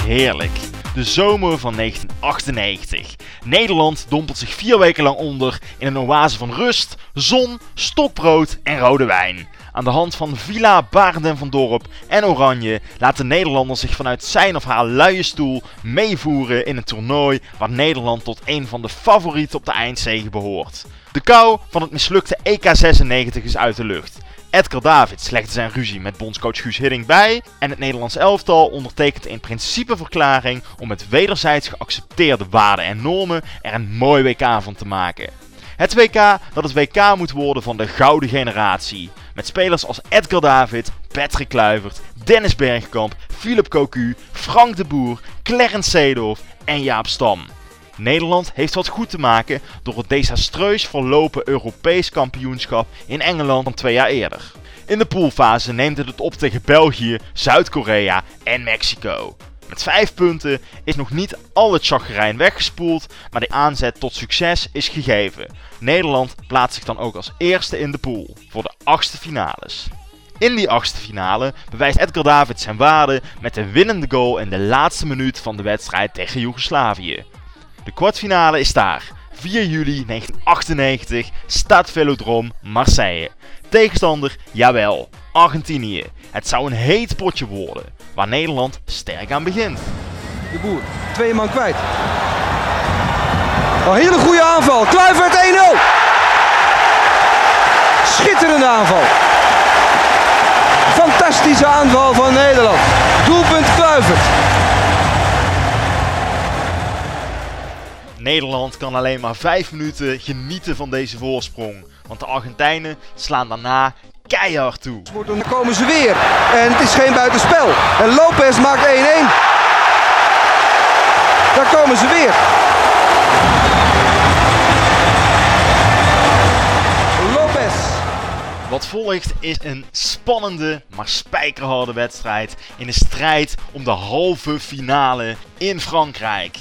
Speaker 3: heerlijk. De zomer van 1998. Nederland dompelt zich vier weken lang onder in een oase van rust, zon, stokbrood en rode wijn. Aan de hand van Villa, Barenden van Dorp en Oranje laten Nederlanders zich vanuit zijn of haar luie stoel meevoeren in een toernooi waar Nederland tot een van de favorieten op de eindzege behoort. De kou van het mislukte EK96 is uit de lucht. Edgar Davids legde zijn ruzie met bondscoach Guus Hiddink bij en het Nederlands elftal ondertekent een principeverklaring om met wederzijds geaccepteerde waarden en normen er een mooi WK van te maken. Het WK dat het WK moet worden van de gouden generatie. Met spelers als Edgar David, Patrick Kluivert, Dennis Bergkamp, Philip Cocu, Frank de Boer, Clarence Seedorf en Jaap Stam. Nederland heeft wat goed te maken door het desastreus verlopen Europees kampioenschap in Engeland van twee jaar eerder. In de poolfase neemt het het op tegen België, Zuid-Korea en Mexico. Met 5 punten is nog niet al het chagrijn weggespoeld, maar de aanzet tot succes is gegeven. Nederland plaatst zich dan ook als eerste in de pool voor de achtste finales. In die achtste finale bewijst Edgar David zijn waarde met de winnende goal in de laatste minuut van de wedstrijd tegen Joegoslavië. De kwartfinale is daar. 4 juli 1998, Stad Velodrome, Marseille. Tegenstander, jawel, Argentinië. Het zou een heet potje worden, waar Nederland sterk aan begint.
Speaker 5: De boer, twee man kwijt. Een hele goede aanval. Kluivert 1-0. Schitterende aanval. Fantastische aanval van Nederland. Doelpunt Kluivert.
Speaker 3: Nederland kan alleen maar 5 minuten genieten van deze voorsprong. Want de Argentijnen slaan daarna keihard toe.
Speaker 5: Dan komen ze weer. En het is geen buitenspel. En Lopez maakt 1-1. Daar komen ze weer. Lopez.
Speaker 3: Wat volgt is een spannende, maar spijkerharde wedstrijd in de strijd om de halve finale in Frankrijk.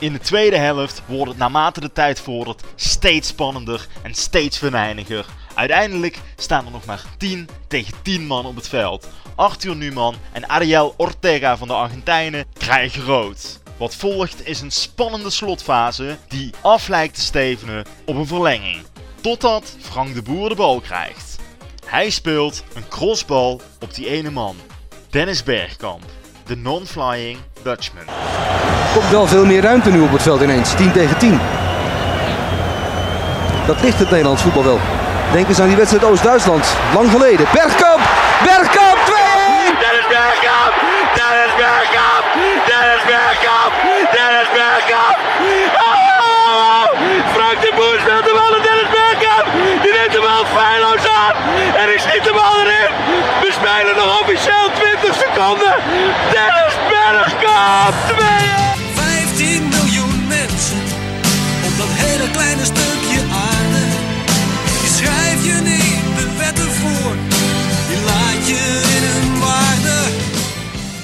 Speaker 3: In de tweede helft wordt het naarmate de tijd vordert steeds spannender en steeds venijniger. Uiteindelijk staan er nog maar 10 tegen 10 man op het veld. Arthur Numan en Ariel Ortega van de Argentijnen krijgen rood. Wat volgt is een spannende slotfase die af lijkt te stevenen op een verlenging. Totdat Frank de Boer de bal krijgt. Hij speelt een crossbal op die ene man. Dennis Bergkamp, de non-flying Dutchman.
Speaker 5: Er komt wel veel meer ruimte nu op het veld ineens. 10 tegen 10. Dat ligt het Nederlands voetbal wel. Denk eens aan die wedstrijd Oost-Duitsland. Lang geleden. Bergkamp! Bergkamp 2-1!
Speaker 4: Dennis Bergkamp! Dennis Bergkamp! Dennis Bergkamp! Dennis Bergkamp! Oh! Frank de Boer speelt de bal aan Dennis Bergkamp! Die neemt de bal feilloos aan! En hij schiet de bal erin! We spelen nog officieel 20 seconden! Dennis Bergkamp! 2
Speaker 6: 15 miljoen mensen op dat hele kleine stukje aarde. Die schrijf je niet de wetten voor, die laat je in hun waarde.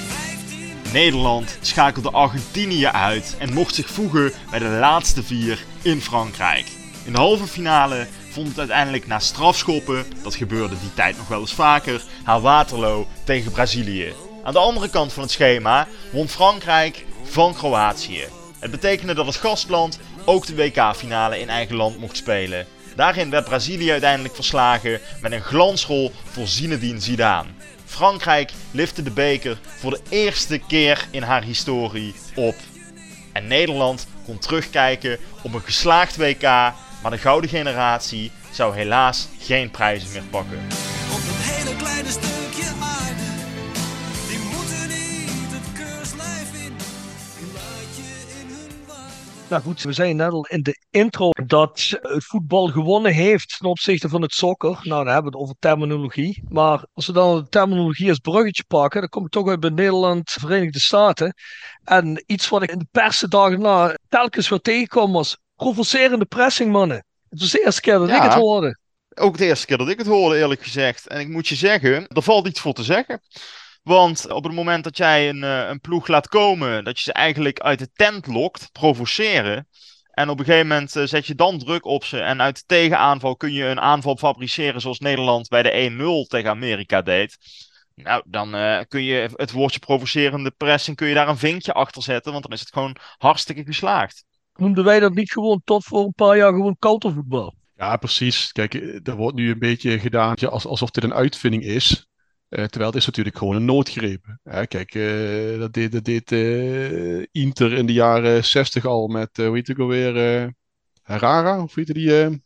Speaker 6: 15
Speaker 3: Nederland schakelde Argentinië uit en mocht zich voegen bij de laatste vier in Frankrijk. In de halve finale vond het uiteindelijk na strafschoppen, dat gebeurde die tijd nog wel eens vaker, haar Waterloo tegen Brazilië. Aan de andere kant van het schema won Frankrijk van Kroatië. Het betekende dat het gastland ook de WK-finale in eigen land mocht spelen. Daarin werd Brazilië uiteindelijk verslagen met een glansrol voor Zinedine Zidane. Frankrijk lifte de beker voor de eerste keer in haar historie op. En Nederland kon terugkijken op een geslaagd WK, maar de gouden generatie zou helaas geen prijzen meer pakken.
Speaker 6: op dat hele kleine stukje aarde. Die moeten niet het keurslijf in, die laat je in hun waarde.
Speaker 1: Nou goed, we zeiden net al in de intro dat het voetbal gewonnen heeft ten opzichte van het sokker. Nou, dan hebben we het over terminologie. Maar als we dan de terminologie als bruggetje pakken, dan kom ik toch uit bij Nederland, Verenigde Staten. En iets wat ik in de pers de dagen na telkens weer tegenkwam was provocerende pressing, mannen. Het was de eerste keer dat ik het hoorde.
Speaker 3: Ook de eerste keer dat ik het hoorde, eerlijk gezegd. En ik moet je zeggen, er valt iets voor te zeggen. Want op het moment dat jij een, eh, een ploeg laat komen, dat je ze eigenlijk uit de tent lokt, provoceren. En op een gegeven moment eh, zet je dan druk op ze. En uit de tegenaanval kun je een aanval fabriceren zoals Nederland bij de 1-0 tegen Amerika deed. Nou, dan eh, kun je het woordje provocerende pressing, kun je daar een vinkje achter zetten. Want dan is het gewoon hartstikke geslaagd.
Speaker 1: Noemden wij dat niet gewoon tot voor een paar jaar gewoon countervoetbal?
Speaker 2: Ja, precies. Kijk, eh, er wordt nu een beetje gedaan alsof dit een uitvinding is. Eh, terwijl het is natuurlijk gewoon een noodgreep. Hè, kijk, eh, dat deed, dat deed Inter in de jaren 60 al met, hoe heet het ook alweer, Herrera, of hoe heette die?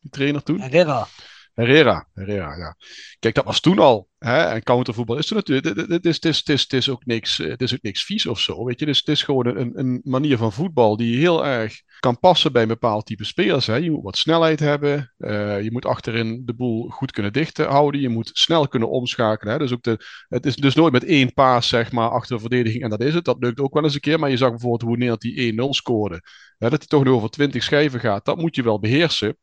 Speaker 2: die trainer toen?
Speaker 1: Herrera.
Speaker 2: Herrera, Herrera, ja. Kijk, dat was toen al. Hè? En countervoetbal is er natuurlijk. Het is, is, is, is ook niks, het is ook niks vies of zo. Weet je? Dus het is gewoon een, een manier van voetbal die heel erg kan passen bij een bepaald type spelers. Hè? Je moet wat snelheid hebben. Uh, je moet achterin de boel goed kunnen dichten houden. Je moet snel kunnen omschakelen. Hè? Dus ook de, het is dus nooit met één paas zeg maar, achter de verdediging en dat is het. Dat lukt ook wel eens een keer. Maar je zag bijvoorbeeld hoe Nederland die 1-0 scoorde. Hè? Dat hij toch nog over 20 schijven gaat. Dat moet je wel beheersen.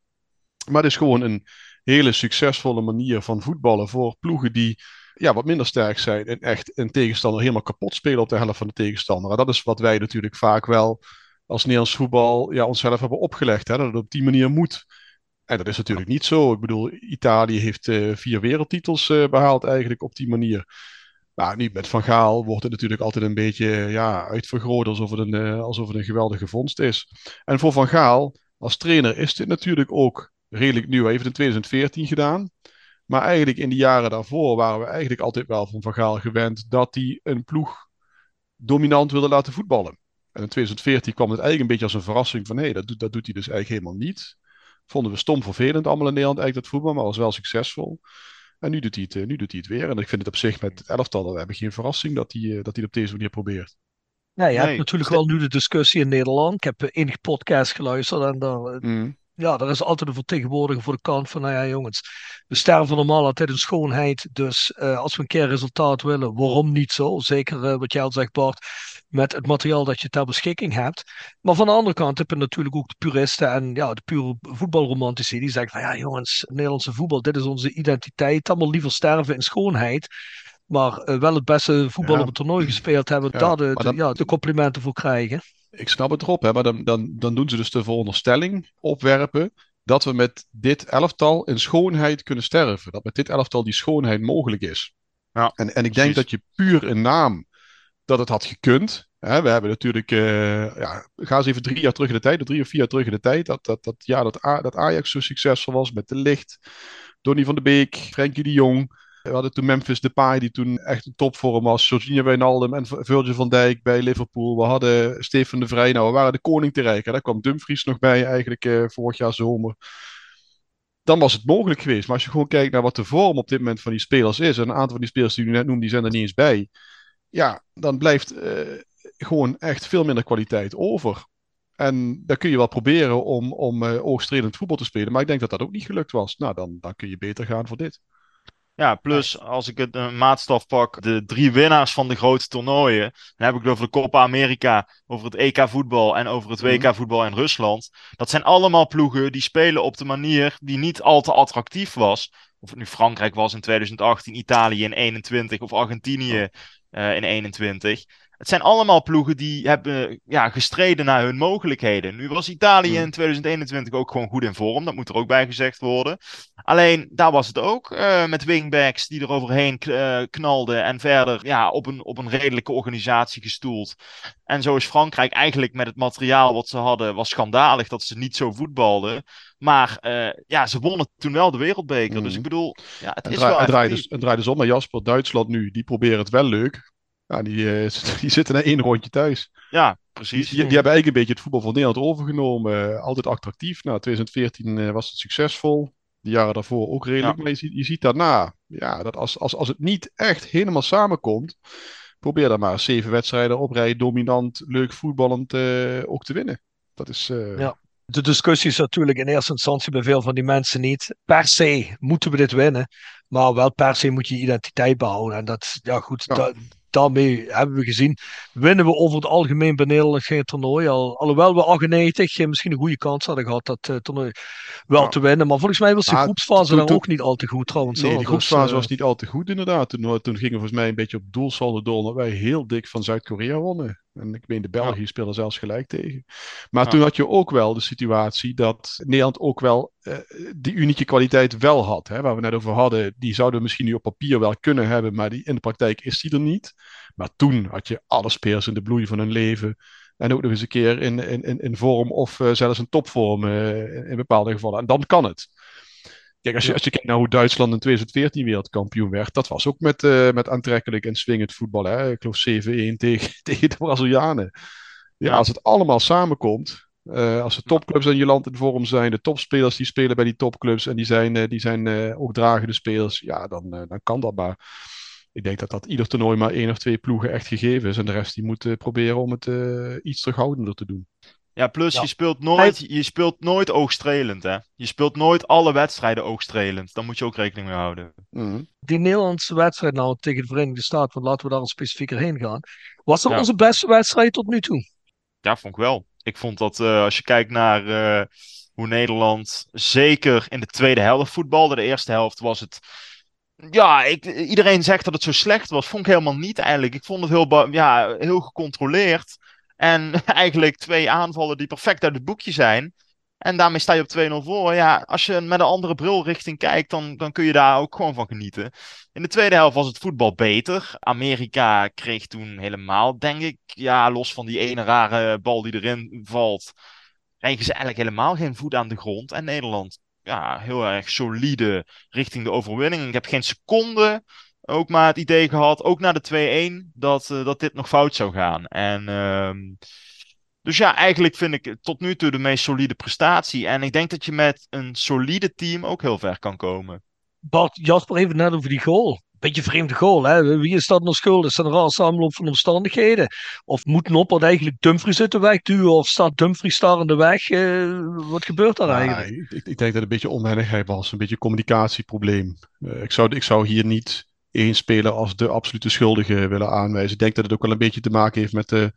Speaker 2: Maar het is gewoon een hele succesvolle manier van voetballen voor ploegen die ja, wat minder sterk zijn en echt een tegenstander helemaal kapot spelen op de helft van de tegenstander. En dat is wat wij natuurlijk vaak wel als Nederlands voetbal ja, onszelf hebben opgelegd. Hè, dat het op die manier moet. En dat is natuurlijk niet zo. Ik bedoel, Italië heeft uh, vier wereldtitels uh, behaald eigenlijk op die manier. Nou, nu met Van Gaal wordt het natuurlijk altijd een beetje ja, uitvergroot alsof het, een, alsof het een geweldige vondst is. En voor Van Gaal als trainer is dit natuurlijk ook redelijk nieuw. Hij heeft het in 2014 gedaan. Maar eigenlijk in de jaren daarvoor waren we eigenlijk altijd wel van Van Gaal gewend dat hij een ploeg dominant wilde laten voetballen. En in 2014 kwam het eigenlijk een beetje als een verrassing van hé, hey, dat, doet, dat doet hij dus eigenlijk helemaal niet. Vonden we stom vervelend allemaal in Nederland eigenlijk dat voetbal, maar was wel succesvol. En nu doet hij het, eh, nu doet hij het weer. En ik vind het op zich met het elftal, we hebben geen verrassing dat hij, eh, dat hij het op deze manier probeert.
Speaker 1: Ja, je nee. hebt natuurlijk wel nu de discussie in Nederland. Ik heb enige podcast geluisterd en daar, mm ja, er is altijd een vertegenwoordiger voor de kant van, nou ja jongens, we sterven normaal altijd in schoonheid. Dus uh, als we een keer resultaat willen, waarom niet zo? Zeker uh, wat jij al zegt Bart, met het materiaal dat je ter beschikking hebt. Maar van de andere kant heb je natuurlijk ook de puristen en ja, de pure voetbalromantici. Die zeggen van, ja jongens, Nederlandse voetbal, dit is onze identiteit. Allemaal liever sterven in schoonheid. Maar uh, wel het beste voetbal ja. op het toernooi gespeeld hebben. Ja, daar de, de, ja, de complimenten voor krijgen
Speaker 2: ik snap het erop, hè, maar dan, dan, dan doen ze dus de veronderstelling opwerpen dat we met dit elftal in schoonheid kunnen sterven. Dat met dit elftal die schoonheid mogelijk is. Ja, en, en ik denk dat je puur in naam dat het had gekund. Hè, we hebben natuurlijk, uh, ja, ga eens even drie jaar terug in de tijd, drie of vier jaar terug in de tijd, dat, dat, dat, ja, dat, dat Ajax zo succesvol was met de licht. Donny van de Beek, Frenkie de Jong. We hadden toen Memphis Depay, die toen echt een topvorm was. Jorginho Wijnaldum en Virgil van Dijk bij Liverpool. We hadden Stefan de Vrij. Nou, we waren de koning te rijken. Daar kwam Dumfries nog bij eigenlijk eh, vorig jaar zomer. Dan was het mogelijk geweest. Maar als je gewoon kijkt naar wat de vorm op dit moment van die spelers is. En een aantal van die spelers die u net noemde, die zijn er niet eens bij. Ja, dan blijft uh, gewoon echt veel minder kwaliteit over. En dan kun je wel proberen om, om uh, oogstredend voetbal te spelen. Maar ik denk dat dat ook niet gelukt was. Nou, dan, dan kun je beter gaan voor dit.
Speaker 3: Ja, plus als ik het een maatstaf pak, de drie winnaars van de grote toernooien. Dan heb ik het over de Copa America, over het EK voetbal en over het WK voetbal in Rusland. Dat zijn allemaal ploegen die spelen op de manier die niet al te attractief was. Of het nu Frankrijk was in 2018, Italië in 21 of Argentinië uh, in 21. Het zijn allemaal ploegen die hebben ja, gestreden naar hun mogelijkheden. Nu was Italië in 2021 ook gewoon goed in vorm. Dat moet er ook bij gezegd worden. Alleen daar was het ook uh, met wingbacks die er overheen uh, knalden. En verder ja, op, een, op een redelijke organisatie gestoeld. En zo is Frankrijk eigenlijk met het materiaal wat ze hadden. was schandalig dat ze niet zo voetbalden. Maar uh, ja, ze wonnen toen wel de wereldbeker. Mm. Dus ik bedoel, ja, het, het is wel.
Speaker 2: Het draait, dus, het draait dus om. Jasper, Duitsland nu, die proberen het wel leuk. Ja, die, uh, die zitten na één rondje thuis.
Speaker 3: Ja, precies.
Speaker 2: Die, die, hebben eigenlijk een beetje het voetbal van Nederland overgenomen. altijd attractief. Nou, 2014 uh, was het succesvol. De jaren daarvoor ook redelijk. Ja. Maar je ziet, je ziet daarna, ja, dat als, als, als het niet echt helemaal samenkomt, probeer dan maar zeven wedstrijden op rij dominant, leuk voetballend uh, ook te winnen. Dat is. Uh...
Speaker 1: Ja. De discussie is natuurlijk in eerste instantie bij veel van die mensen niet. Per se moeten we dit winnen. Maar wel per se moet je identiteit behouden. En dat, ja goed, ja. Dat, daarmee hebben we gezien, winnen we over het algemeen bij Nederland geen toernooi. Al, alhoewel we 98 misschien een goede kans hadden gehad dat uh, toernooi wel ja. te winnen. Maar volgens mij was de groepsfase dan ook niet al te goed trouwens.
Speaker 2: Nee, de groepsfase dus, was niet al te goed inderdaad. Toen, toen gingen we volgens mij een beetje op doelsaldo door, omdat wij heel dik van Zuid-Korea wonnen. En ik meen, de België ja. speelden zelfs gelijk tegen. Maar toen had je ook wel de situatie dat Nederland ook wel uh, die unieke kwaliteit wel had. Hè, waar we net over hadden, die zouden we misschien nu op papier wel kunnen hebben, maar die, in de praktijk is die er niet. Maar toen had je alle spelers in de bloei van hun leven. En ook nog eens een keer in, in, in vorm of uh, zelfs in topvorm uh, in bepaalde gevallen. En dan kan het. Kijk, als je, als je kijkt naar hoe Duitsland in 2014 wereldkampioen werd, dat was ook met, uh, met aantrekkelijk en swingend voetbal. Hè? Ik geloof 7-1 tegen, tegen de Brazilianen. Ja, als het allemaal samenkomt, Eh, als de topclubs in je land in vorm zijn, de topspelers die spelen bij die topclubs en die zijn, eh, die zijn eh, ook dragende spelers, ja, dan, eh, dan kan dat maar. Ik denk dat dat ieder toernooi maar één of twee ploegen echt gegeven is. En de rest die moet eh, proberen om het eh, iets terughoudender te doen.
Speaker 3: Ja, plus
Speaker 1: Ja.
Speaker 3: Je, speelt nooit, je speelt nooit oogstrelend, hè. Je speelt nooit alle wedstrijden oogstrelend. Daar moet je ook rekening mee houden.
Speaker 2: Mhm.
Speaker 1: Die Nederlandse wedstrijd nou tegen de Verenigde Staten, want laten we daar al specifieker heen gaan. Was dat
Speaker 3: Ja.
Speaker 1: onze beste wedstrijd tot nu toe?
Speaker 3: Ja, vond ik wel. Ik vond dat eh, als je kijkt naar eh, hoe Nederland zeker in de tweede helft voetbalde. De eerste helft was het. Ja, ik, iedereen zegt dat het zo slecht was. Vond ik helemaal niet eigenlijk. Ik vond het heel, ja, heel gecontroleerd. En eigenlijk twee aanvallen die perfect uit het boekje zijn. En daarmee sta je op 2-0 voor. Ja, als je met een andere bril richting kijkt, dan, dan kun je daar ook gewoon van genieten. In de tweede helft was het voetbal beter. Amerika kreeg toen helemaal, denk ik, ja, los van die ene rare bal die erin valt, kregen ze eigenlijk helemaal geen voet aan de grond. En Nederland, ja, heel erg solide richting de overwinning. Ik heb geen seconde ook maar het idee gehad, ook na de 2-1, dat, eh, dat dit nog fout zou gaan. En ehm, dus ja, eigenlijk vind ik het tot nu toe de meest solide prestatie. En ik denk dat je met een solide team ook heel ver kan komen.
Speaker 1: Bart, Jasper even net over die goal. Beetje vreemde goal, hè? Wie is dat nog schuld? Is dat een raar samenloop van omstandigheden? Of moet Noppert eigenlijk Dumfries uit de weg duwen? Of staat Dumfries daar in de weg? Eh, wat gebeurt daar
Speaker 2: Ja,
Speaker 1: eigenlijk?
Speaker 2: ik, ik denk dat het een beetje onwennigheid was, een beetje een communicatieprobleem. Eh, ik, zou, ik zou hier niet één speler als de absolute schuldige willen aanwijzen. Ik denk dat het ook wel een beetje te maken heeft met de,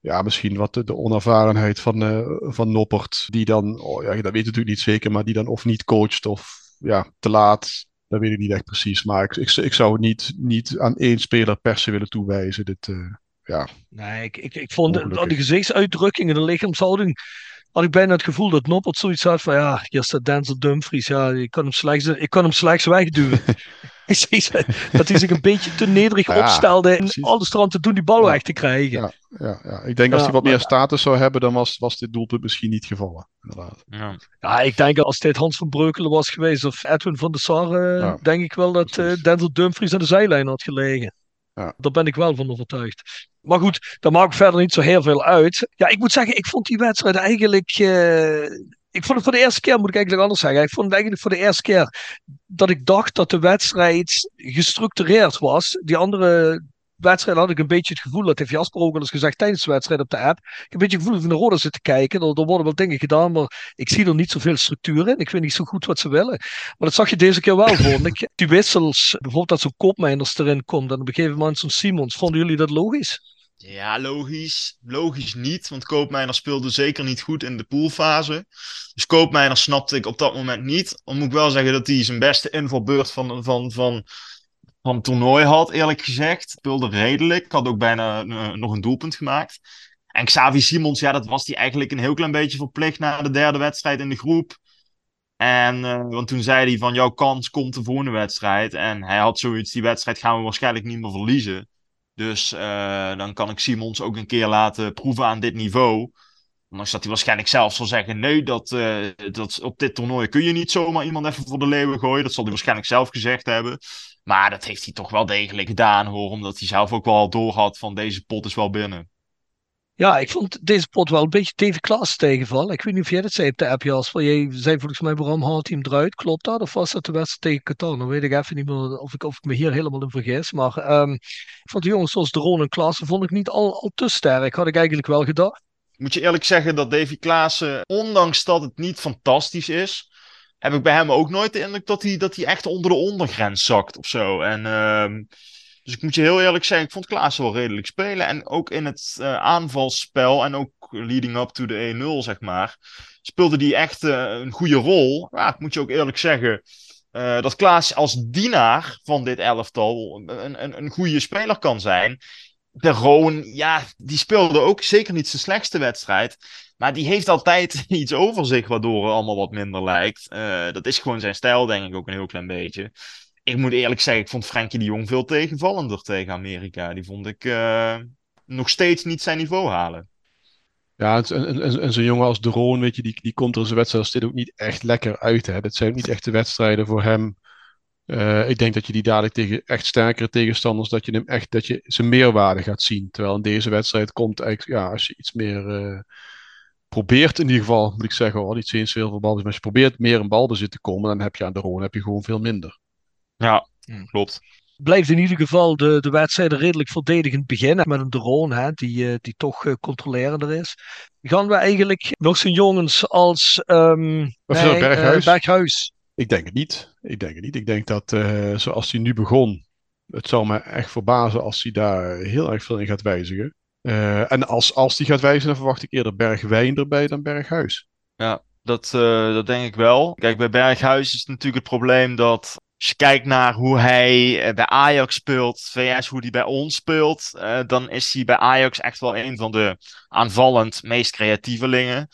Speaker 2: ja, misschien wat de, de onervarenheid van, eh, van Noppert. Die dan, oh, ja, dat weet ik natuurlijk niet zeker, maar die dan of niet coacht of ja, te laat. Dat weet ik niet echt precies. Maar ik, ik, ik zou het niet, niet aan één speler per se willen toewijzen. Dit, eh, ja,
Speaker 1: Nee, ik, ik, ik vond de, de gezichtsuitdrukking en de lichaamshouding. Had ik bijna het gevoel dat Noppert zoiets had van. Ja, hier staat Denzel Dumfries. Ja, ik kan hem slechts, ik kan hem slechts wegduwen. Dat hij zich een beetje te nederig
Speaker 2: Ja,
Speaker 1: opstelde. En
Speaker 2: precies.
Speaker 1: alles eraan te doen die bal
Speaker 2: Ja.
Speaker 1: weg te krijgen.
Speaker 2: Ja. ja, ja. Ik denk als hij wat
Speaker 1: maar-
Speaker 2: meer status zou hebben, dan was, was dit doelpunt misschien niet gevallen. Inderdaad.
Speaker 3: Ja.
Speaker 1: Ja, ik denk als dit Hans van Breukelen was geweest of Edwin van der Sar, eh,
Speaker 2: Ja,
Speaker 1: denk ik wel dat eh,
Speaker 2: precies.
Speaker 1: Denzel Dumfries aan de zijlijn had gelegen.
Speaker 2: Ja.
Speaker 1: Daar ben ik wel van overtuigd. Maar goed, dat maakt verder niet zo heel veel uit. Ja, ik moet zeggen, ik vond die wedstrijd eigenlijk. eh, ik vond het voor de eerste keer, moet ik eigenlijk anders zeggen. Ik vond het eigenlijk voor de eerste keer dat ik dacht dat de wedstrijd gestructureerd was. Die andere wedstrijd had ik een beetje het gevoel, dat heeft Jasper ook al eens gezegd tijdens de wedstrijd op de app. Ik heb een beetje het gevoel van de rode zitten kijken. Er, worden wel dingen gedaan, maar ik zie er niet zoveel structuur in. Ik weet niet zo goed wat ze willen. Maar dat zag je deze keer wel, ik. Die wissels, bijvoorbeeld dat zo'n kopmijners erin komt en op een gegeven moment zo'n Simons. Vonden jullie dat logisch?
Speaker 3: Ja, logisch. Logisch niet, want Koopmijner speelde zeker niet goed in de poolfase. Dus Koopmijner snapte ik op dat moment niet. Dan moet ik wel zeggen dat hij zijn beste invalbeurt van, van, van, van toernooi had, eerlijk gezegd. Speelde redelijk, had ook bijna eh, nog een doelpunt gemaakt. En Xavi Simons, ja, dat was hij eigenlijk een heel klein beetje verplicht na de derde wedstrijd in de groep. En, eh, want toen zei hij van, jouw kans komt de volgende wedstrijd. En hij had zoiets, die wedstrijd gaan we waarschijnlijk niet meer verliezen. Dus eh, dan kan ik Simons ook een keer laten proeven aan dit niveau. Ondanks dat hij waarschijnlijk zelf zal zeggen: nee, dat, dat op dit toernooi kun je niet zomaar iemand even voor de leeuwen gooien. Dat zal hij waarschijnlijk zelf gezegd hebben. Maar dat heeft hij toch wel degelijk gedaan hoor. Omdat hij zelf ook wel doorhad van deze pot is wel binnen.
Speaker 1: Ja, ik vond deze pot wel een beetje David Klaas tegenvallen. Ik weet niet of jij dat zei op de app, Jasper. Jij zei volgens mij, waarom haalt hij hem eruit? Klopt dat? Of was dat de wedstrijd tegen Qatar? Dan weet ik even niet meer of ik, of ik me hier helemaal in vergis. Maar ehm, ik vond de jongens zoals Dron en Klaassen vond ik niet al, al te sterk. Had ik eigenlijk wel gedacht.
Speaker 3: Moet je eerlijk zeggen dat Davy Klaassen, ondanks dat het niet fantastisch is, heb ik bij hem ook nooit de indruk dat hij, dat hij echt onder de ondergrens zakt of zo. En, ehm, dus ik moet je heel eerlijk zeggen, ik vond Klaassen wel redelijk spelen. En ook in het eh, aanvalsspel en ook leading up to de 1-0, zeg maar, speelde hij echt eh, een goede rol. Ja, ik moet je ook eerlijk zeggen. eh, dat Klaas als dienaar van dit elftal een, een, een goede speler kan zijn. De Roon, ja, die speelde ook zeker niet zijn slechtste wedstrijd. Maar die heeft altijd iets over zich, waardoor het allemaal wat minder lijkt. Eh, dat is gewoon zijn stijl, denk ik ook een heel klein beetje. Ik moet eerlijk zeggen, ik vond Frenkie de Jong veel tegenvallender tegen Amerika. Die vond ik eh, nog steeds niet zijn niveau halen.
Speaker 2: Ja, en, en, en, zo'n jongen als De Roon, weet je, die, die komt er zijn wedstrijd als dit ook niet echt lekker uit. Hè. Dat zijn niet echte wedstrijden voor hem. Eh, ik denk dat je die dadelijk tegen echt sterkere tegenstanders, dat je hem echt, dat je zijn meerwaarde gaat zien. Terwijl in deze wedstrijd komt eigenlijk, ja, als je iets meer, probeert in ieder geval, moet ik zeggen, al niet eens heel veel balbezit, maar als je probeert meer in balbezit te komen, dan heb je aan de Rhône heb je gewoon veel minder.
Speaker 3: Ja,
Speaker 1: Hmm.
Speaker 3: klopt.
Speaker 1: Blijft in ieder geval de, de wedstrijden redelijk verdedigend beginnen. Met een drone hè, die, eh, die toch eh, controlerender is. Gaan we eigenlijk nog zo'n jongens als ehm, nee,
Speaker 2: zo, Berghuis?
Speaker 1: eh, Berghuis.
Speaker 2: Ik denk het niet. Ik denk het niet. Ik denk dat eh, zoals hij nu begon, het zou me echt verbazen als hij daar heel erg veel in gaat wijzigen. Eh, en als, als hij gaat wijzigen, dan verwacht ik eerder Bergwijn erbij dan Berghuis.
Speaker 3: Ja, dat, eh, dat denk ik wel. Kijk, bij Berghuis is het natuurlijk het probleem dat als je kijkt naar hoe hij eh, bij Ajax speelt, VS hoe hij bij ons speelt, dan is hij bij Ajax echt wel een van de aanvallend meest creatievelingen.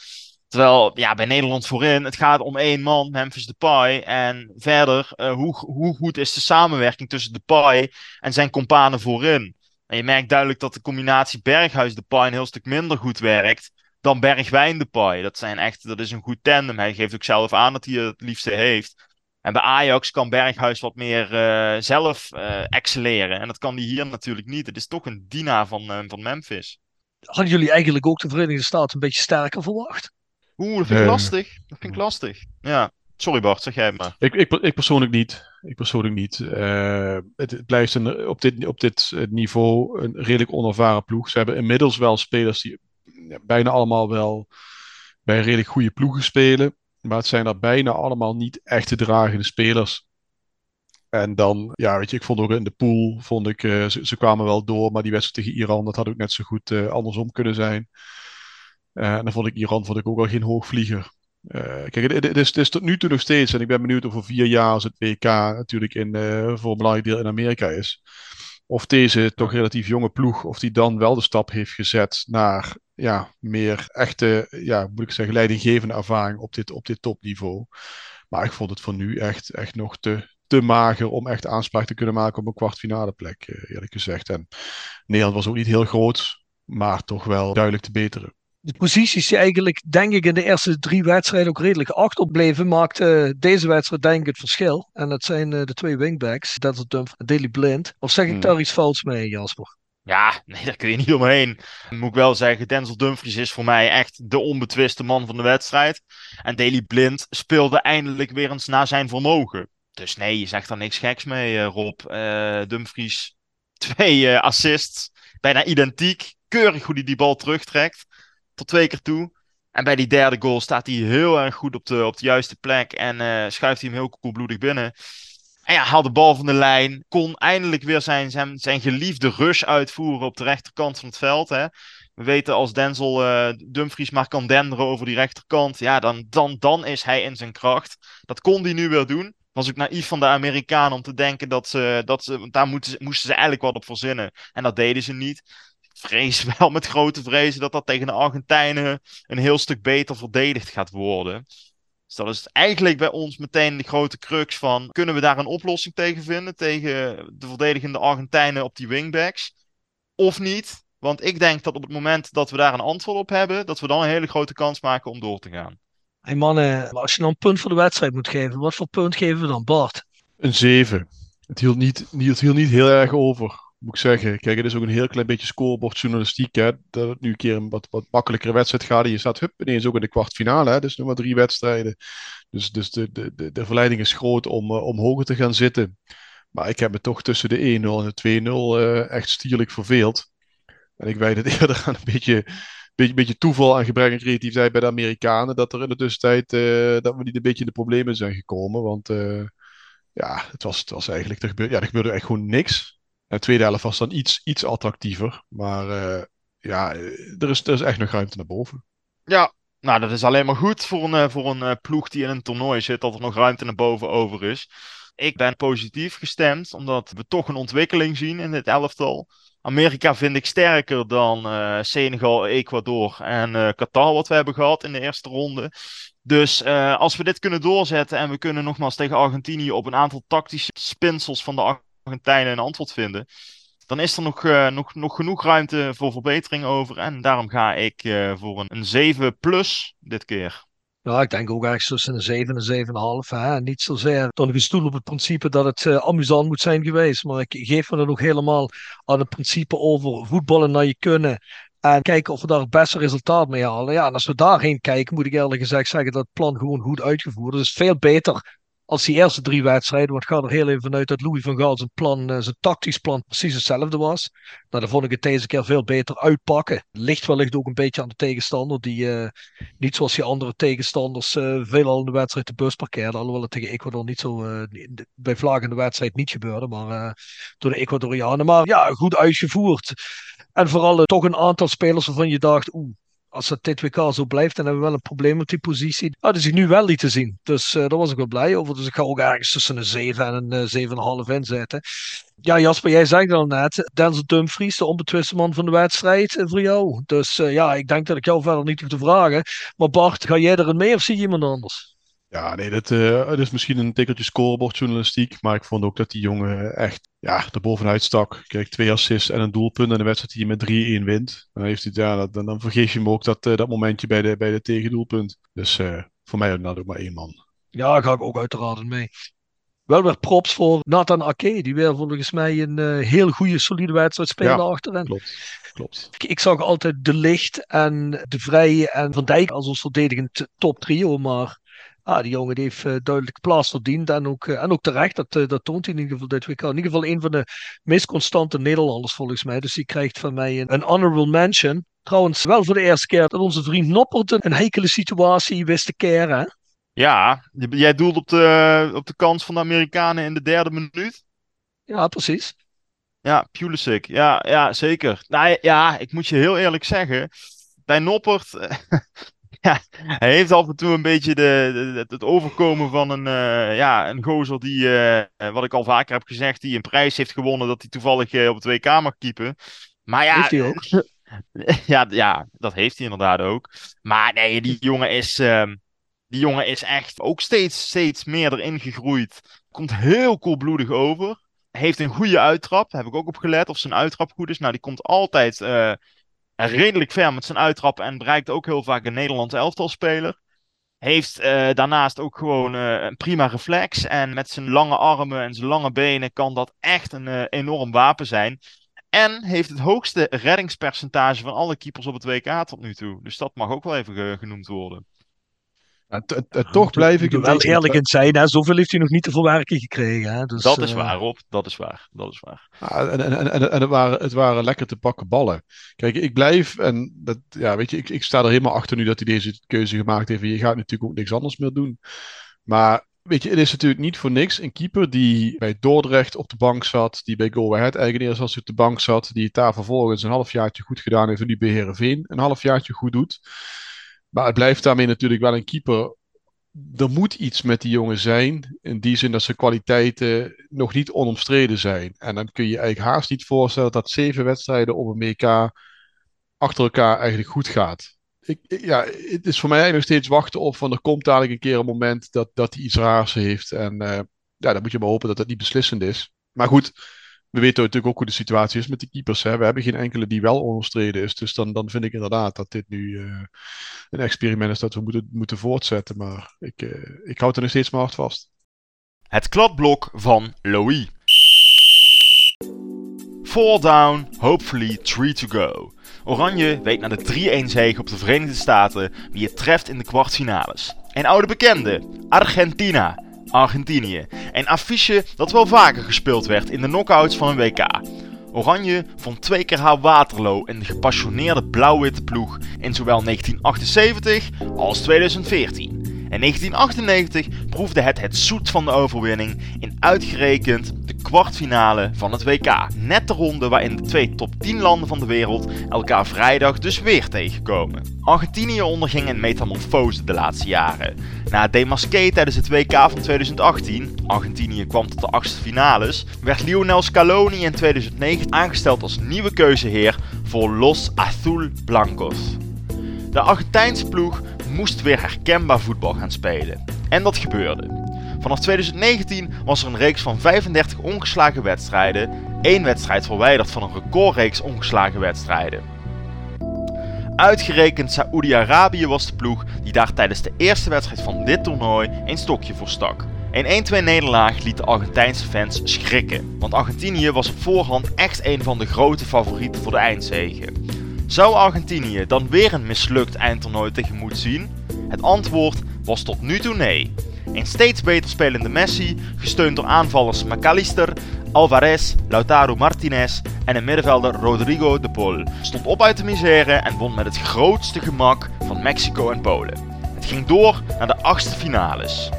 Speaker 3: Terwijl, ja, bij Nederland voorin, het gaat om één man, Memphis Depay. En verder, hoe, hoe goed is de samenwerking tussen Depay en zijn companen voorin? En je merkt duidelijk dat de combinatie Berghuis-Depay een heel stuk minder goed werkt dan Bergwijn Depay. Dat, zijn echt, dat is een goed tandem. Hij geeft ook zelf aan dat hij het liefste heeft. En bij Ajax kan Berghuis wat meer eh, zelf eh, excelleren. En dat kan hij hier natuurlijk niet. Het is toch een dienaar van, eh, van Memphis.
Speaker 1: Hadden jullie eigenlijk ook de Verenigde Staten een beetje sterker verwacht?
Speaker 3: Oeh, dat vind ik lastig. Dat vind ik lastig. Ja, sorry Bart, zeg jij maar.
Speaker 2: Ik, ik, ik persoonlijk niet. Ik persoonlijk niet. Eh, het, blijft een, op, dit, op dit eh, niveau een redelijk onervaren ploeg. Ze hebben inmiddels wel spelers die ja, bijna allemaal wel bij redelijk goede ploegen spelen. Maar het zijn er bijna allemaal niet echte dragende spelers. En dan, ja, weet je, ik vond ook in de pool, vond ik, eh, ze, ze kwamen wel door. Maar die wedstrijd tegen Iran, dat had ook net zo goed andersom kunnen zijn. En dan vond ik Iran vond ik ook wel geen hoogvlieger. Eh, kijk, het, is, is tot nu toe nog steeds, en ik ben benieuwd of over vier jaar, als het WK natuurlijk in, eh, voor een belangrijk deel in Amerika is, of deze toch relatief jonge ploeg, of die dan wel de stap heeft gezet naar ja, meer echte, ja, moet ik zeggen, leidinggevende ervaring op dit, op dit topniveau. Maar ik vond het voor nu echt, echt nog te, te mager om echt aanspraak te kunnen maken op een kwartfinale plek, eh, eerlijk gezegd. En Nederland was ook niet heel groot, maar toch wel duidelijk te beteren.
Speaker 1: De posities die eigenlijk, denk ik, in de eerste drie wedstrijden ook redelijk achterbleven, maakte deze wedstrijd denk ik het verschil. En dat zijn eh, de twee wingbacks, Denzel Dumf en Daley Blind. Of zeg ik
Speaker 2: Hmm.
Speaker 1: daar iets fouts mee, Jasper?
Speaker 3: Ja, nee, daar kun je niet omheen. Moet ik wel zeggen, Denzel Dumfries is voor mij echt de onbetwiste man van de wedstrijd. En Daley Blind speelde eindelijk weer eens naar zijn vermogen. Dus nee, je zegt daar niks geks mee, eh, Rob. Dumfries, twee assists, bijna identiek. Keurig hoe hij die bal terugtrekt, tot twee keer toe. En bij die derde goal staat hij heel erg goed op de, op de juiste plek en eh, schuift hij hem heel koelbloedig binnen. En ja, haal de bal van de lijn. Kon eindelijk weer zijn, zijn, zijn geliefde rush uitvoeren op de rechterkant van het veld. Hè. We weten als Denzel eh, Dumfries maar kan denderen over die rechterkant. Ja, dan, dan, dan is hij in zijn kracht. Dat kon hij nu weer doen. Was ook naïef van de Amerikanen om te denken dat ze. Dat ze daar moeten ze, moesten ze eigenlijk wat op verzinnen. En dat deden ze niet. Vrees wel met grote vrezen dat dat tegen de Argentijnen een heel stuk beter verdedigd gaat worden. Dus dat is eigenlijk bij ons meteen de grote crux van... kunnen we daar een oplossing tegen vinden? Tegen de verdedigende Argentijnen op die wingbacks? Of niet? Want ik denk dat op het moment dat we daar een antwoord op hebben... dat we dan een hele grote kans maken om door te gaan.
Speaker 1: Hey mannen, als je nou een punt voor de wedstrijd moet geven, wat voor punt geven we dan, Bart?
Speaker 2: Een 7. Het hield niet, niet- het hield niet heel erg over, moet ik zeggen. Kijk, het is ook een heel klein beetje scorebordjournalistiek. Hè? Dat het nu een keer een wat, wat makkelijkere wedstrijd gaat. Je staat hup, ineens ook in de kwartfinale. Hè? Dus nog maar drie wedstrijden. Dus, dus de, de, de, de verleiding is groot om, eh, om hoger te gaan zitten. Maar ik heb me toch tussen de 1-0 en de 2-0 eh, echt stierlijk verveeld. En ik wijd het eerder aan een beetje, beetje, beetje toeval en gebrek aan creativiteit bij de Amerikanen. Dat er in de tussentijd eh, dat we niet een beetje in de problemen zijn gekomen. Want ja, het was, het was eigenlijk, er gebeurde, ja, er gebeurde echt gewoon niks. De tweede helft was dan iets, iets attractiever. Maar eh, ja, er is, er is echt nog ruimte naar boven.
Speaker 3: Ja, nou dat is alleen maar goed voor een, eh, voor een eh, ploeg die in een toernooi zit... dat er nog ruimte naar boven over is. Ik ben positief gestemd, omdat we toch een ontwikkeling zien in dit elftal. Amerika vind ik sterker dan Senegal, Ecuador en eh, Qatar, wat we hebben gehad in de eerste ronde. Dus als we dit kunnen doorzetten en we kunnen nogmaals tegen Argentinië op een aantal tactische spinsels van de Argentijnen een antwoord vinden, dan is er nog, eh, nog, nog genoeg ruimte voor verbetering over. En daarom ga ik eh, voor een, een 7 plus dit keer.
Speaker 1: Ja, ik denk ook ergens tussen een 7 en een 7,5. Hè? Niet zozeer dan gestoeld op het principe dat het eh, amusant moet zijn geweest. Maar ik geef me dan ook helemaal aan het principe over voetballen naar je kunnen. En kijken of we daar het beste resultaat mee halen. Ja, en als we daarheen kijken, moet ik eerlijk gezegd zeggen dat het plan gewoon goed uitgevoerd is. Het is veel beter als die eerste drie wedstrijden. Want ik ga er heel even vanuit dat Louis van Gaal zijn plan, eh, zijn tactisch plan, precies hetzelfde was. Nou, dan vond ik het deze keer veel beter uitpakken. Ligt wellicht ook een beetje aan de tegenstander. Die uh, niet zoals die andere tegenstanders uh, veelal in de wedstrijd de bus parkeerde. Alhoewel het tegen Ecuador niet zo bij vlaag in de wedstrijd niet gebeurde. Maar door de Ecuadorianen. Maar ja, goed uitgevoerd. En vooral toch een aantal spelers waarvan je dacht, oeh, als het dit WK zo blijft, dan hebben we wel een probleem op die positie. Ah, dus ik nu wel niet te zien. Dus uh, daar was ik wel blij over. Dus ik ga ook ergens tussen een 7 en een uh, 7,5 inzetten. Ja, Jasper, jij zei het al net. Denzel Dumfries, de onbetwiste man van de wedstrijd voor jou. Dus ja, ik denk dat ik jou verder niet hoef te vragen. Maar Bart, ga jij erin mee of zie je iemand anders?
Speaker 2: Ja, nee, dat, uh, is misschien een tikkeltje scorebordjournalistiek. Maar ik vond ook dat die jongen echt ja, er bovenuit stak. Kijk, twee assists en een doelpunt in de wedstrijd die je met 3-1 wint. Dan, heeft hij, ja, dan, dan vergeet je hem ook dat, uh, dat momentje bij de, bij de tegendoelpunt. Dus uh, voor mij had ook maar één man.
Speaker 1: Ja, daar ga ik ook uiteraard mee. Wel weer props voor Nathan Ake, die weer volgens mij een uh, heel goede, solide wedstrijd speelde ja, achterin.
Speaker 2: Klopt, klopt.
Speaker 1: Ik, ik, zag altijd De Licht en De Vrije en Van Dijk als ons verdedigend top trio, maar ah, die jongen die heeft uh, duidelijk plaats verdiend. En ook, uh, en ook terecht, dat, uh, dat toont hij in ieder geval dit week. In ieder geval een van de meest constante Nederlanders volgens mij. Dus die krijgt van mij een, een honorable mention. Trouwens, wel voor de eerste keer dat onze vriend Noppert een heikele situatie wist te keren.
Speaker 3: Ja, jij doelt op de, op de kans van de Amerikanen in de derde minuut?
Speaker 1: Ja, precies.
Speaker 3: Ja, Pulisic. Ja, ja, zeker. Nou ja, ik moet je heel eerlijk zeggen. Bij Noppert ja, hij heeft af en toe een beetje de, de het overkomen van een, uh, ja, een gozer die, uh, wat ik al vaker heb gezegd, die een prijs heeft gewonnen dat hij toevallig uh, op het WK mag keepen. Maar ja,
Speaker 1: heeft hij ook?
Speaker 3: ja, ja, dat heeft hij inderdaad ook. Maar nee, die jongen is, ehm, die jongen is echt ook steeds, steeds meer erin gegroeid. Komt heel koelbloedig over. Heeft een goede uittrap, heb ik ook op gelet of zijn uittrap goed is. Nou, die komt altijd redelijk ver met zijn uittrappen en bereikt ook heel vaak een Nederlandse elftalspeler. Heeft uh, daarnaast ook gewoon uh, een prima reflex. En met zijn lange armen en zijn lange benen kan dat echt een uh, enorm wapen zijn. En heeft het hoogste reddingspercentage van alle keepers op het WK tot nu toe. Dus dat mag ook wel even genoemd worden.
Speaker 2: Ja, toch blijf ik...
Speaker 1: wel eerlijk in zijn, hè? zoveel heeft hij nog niet te verwerken gekregen. Hè? Dus,
Speaker 3: dat is waar, Rob. Dat is waar. Dat is waar.
Speaker 2: Ja, en en, en, en het, waren, het waren lekker te pakken ballen. Kijk, ik blijf, en dat, ja, weet je, ik, ik sta er helemaal achter nu dat hij deze keuze gemaakt heeft. Je gaat natuurlijk ook niks anders meer doen. Maar weet je, het is natuurlijk niet voor niks een keeper die bij Dordrecht op de bank zat, die bij Go Ahead eigenlijk eerst als op de bank zat, die het daar vervolgens een halfjaartje goed gedaan heeft en die bij Heerenveen een halfjaartje goed doet. Maar het blijft daarmee natuurlijk wel een keeper. Er moet iets met die jongen zijn. In die zin dat zijn kwaliteiten nog niet onomstreden zijn. En dan kun je eigenlijk haast niet voorstellen dat zeven wedstrijden op een WK achter elkaar eigenlijk goed gaat. Ik, ja, het is voor mij nog steeds wachten op van er komt dadelijk een keer een moment dat, dat iets raars heeft. En uh, ja, dan moet je maar hopen dat dat niet beslissend is. Maar goed, we weten natuurlijk ook hoe de situatie is met de keepers. Hè. We hebben geen enkele die wel onomstreden is. Dus dan, dan vind ik inderdaad dat dit nu uh, een experiment is dat we moeten, moeten voortzetten. Maar ik, uh, ik houd er nog steeds maar hard vast.
Speaker 3: Het kladblok van Louis. Four down, hopefully three to go. Oranje weet na de 3-1 zege op de Verenigde Staten wie het treft in de kwartfinales. Een oude bekende, Argentina. Argentinië. Een affiche dat wel vaker gespeeld werd in de knockouts van een WK. Oranje vond twee keer haar Waterloo in de gepassioneerde blauw-witte ploeg in zowel 1978 als 2014. In 1998 proefde het het zoet van de overwinning in uitgerekend de kwartfinale van het WK. Net de ronde waarin de twee top 10 landen van de wereld elkaar vrijdag dus weer tegenkomen. Argentinië onderging een metamorfose de laatste jaren. Na het demasqué tijdens het WK van 2018, Argentinië kwam tot de achtste finales, werd Lionel Scaloni in 2009 aangesteld als nieuwe keuzeheer voor Los Azul Blancos. De Argentijnse ploeg moest weer herkenbaar voetbal gaan spelen. En dat gebeurde. Vanaf 2019 was er een reeks van 35 ongeslagen wedstrijden, één wedstrijd verwijderd van een recordreeks ongeslagen wedstrijden. Uitgerekend Saoedi-Arabië was de ploeg die daar tijdens de eerste wedstrijd van dit toernooi een stokje voor stak. Een 1-2 nederlaag liet de Argentijnse fans schrikken, want Argentinië was op voorhand echt een van de grote favorieten voor de eindzege. Zou Argentinië dan weer een mislukt eindtoernooi tegemoet zien? Het antwoord was tot nu toe nee. Een steeds beter spelende Messi, gesteund door aanvallers McAllister, Alvarez, Lautaro Martinez en de middenvelder Rodrigo de Paul, stond op uit de misère en won met het grootste gemak van Mexico en Polen. Het ging door naar de achtste finales.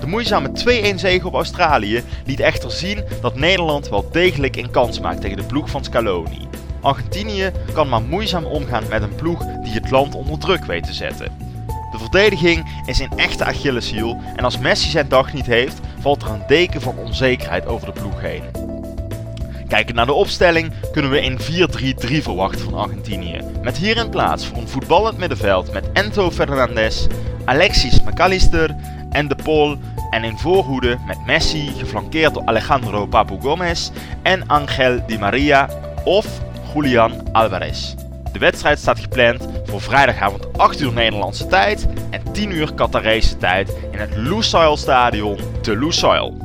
Speaker 3: De moeizame 2-1 zege op Australië liet echter zien dat Nederland wel degelijk een kans maakt tegen de ploeg van Scaloni. Argentinië kan maar moeizaam omgaan met een ploeg die het land onder druk weet te zetten. De verdediging is een echte Achilleshiel en als Messi zijn dag niet heeft, valt er een deken van onzekerheid over de ploeg heen. Kijkend naar de opstelling kunnen we een 4-3-3 verwachten van Argentinië. Met hierin plaats voor een voetballend middenveld met Enzo Fernandez, Alexis McAllister en De Paul en in voorhoede met Messi geflankeerd door Alejandro Papu Gomez en Angel Di Maria of Julian Alvarez. De wedstrijd staat gepland voor vrijdagavond 8 uur Nederlandse tijd en 10 uur Qatarese tijd in het Lusail Stadion te Lusail.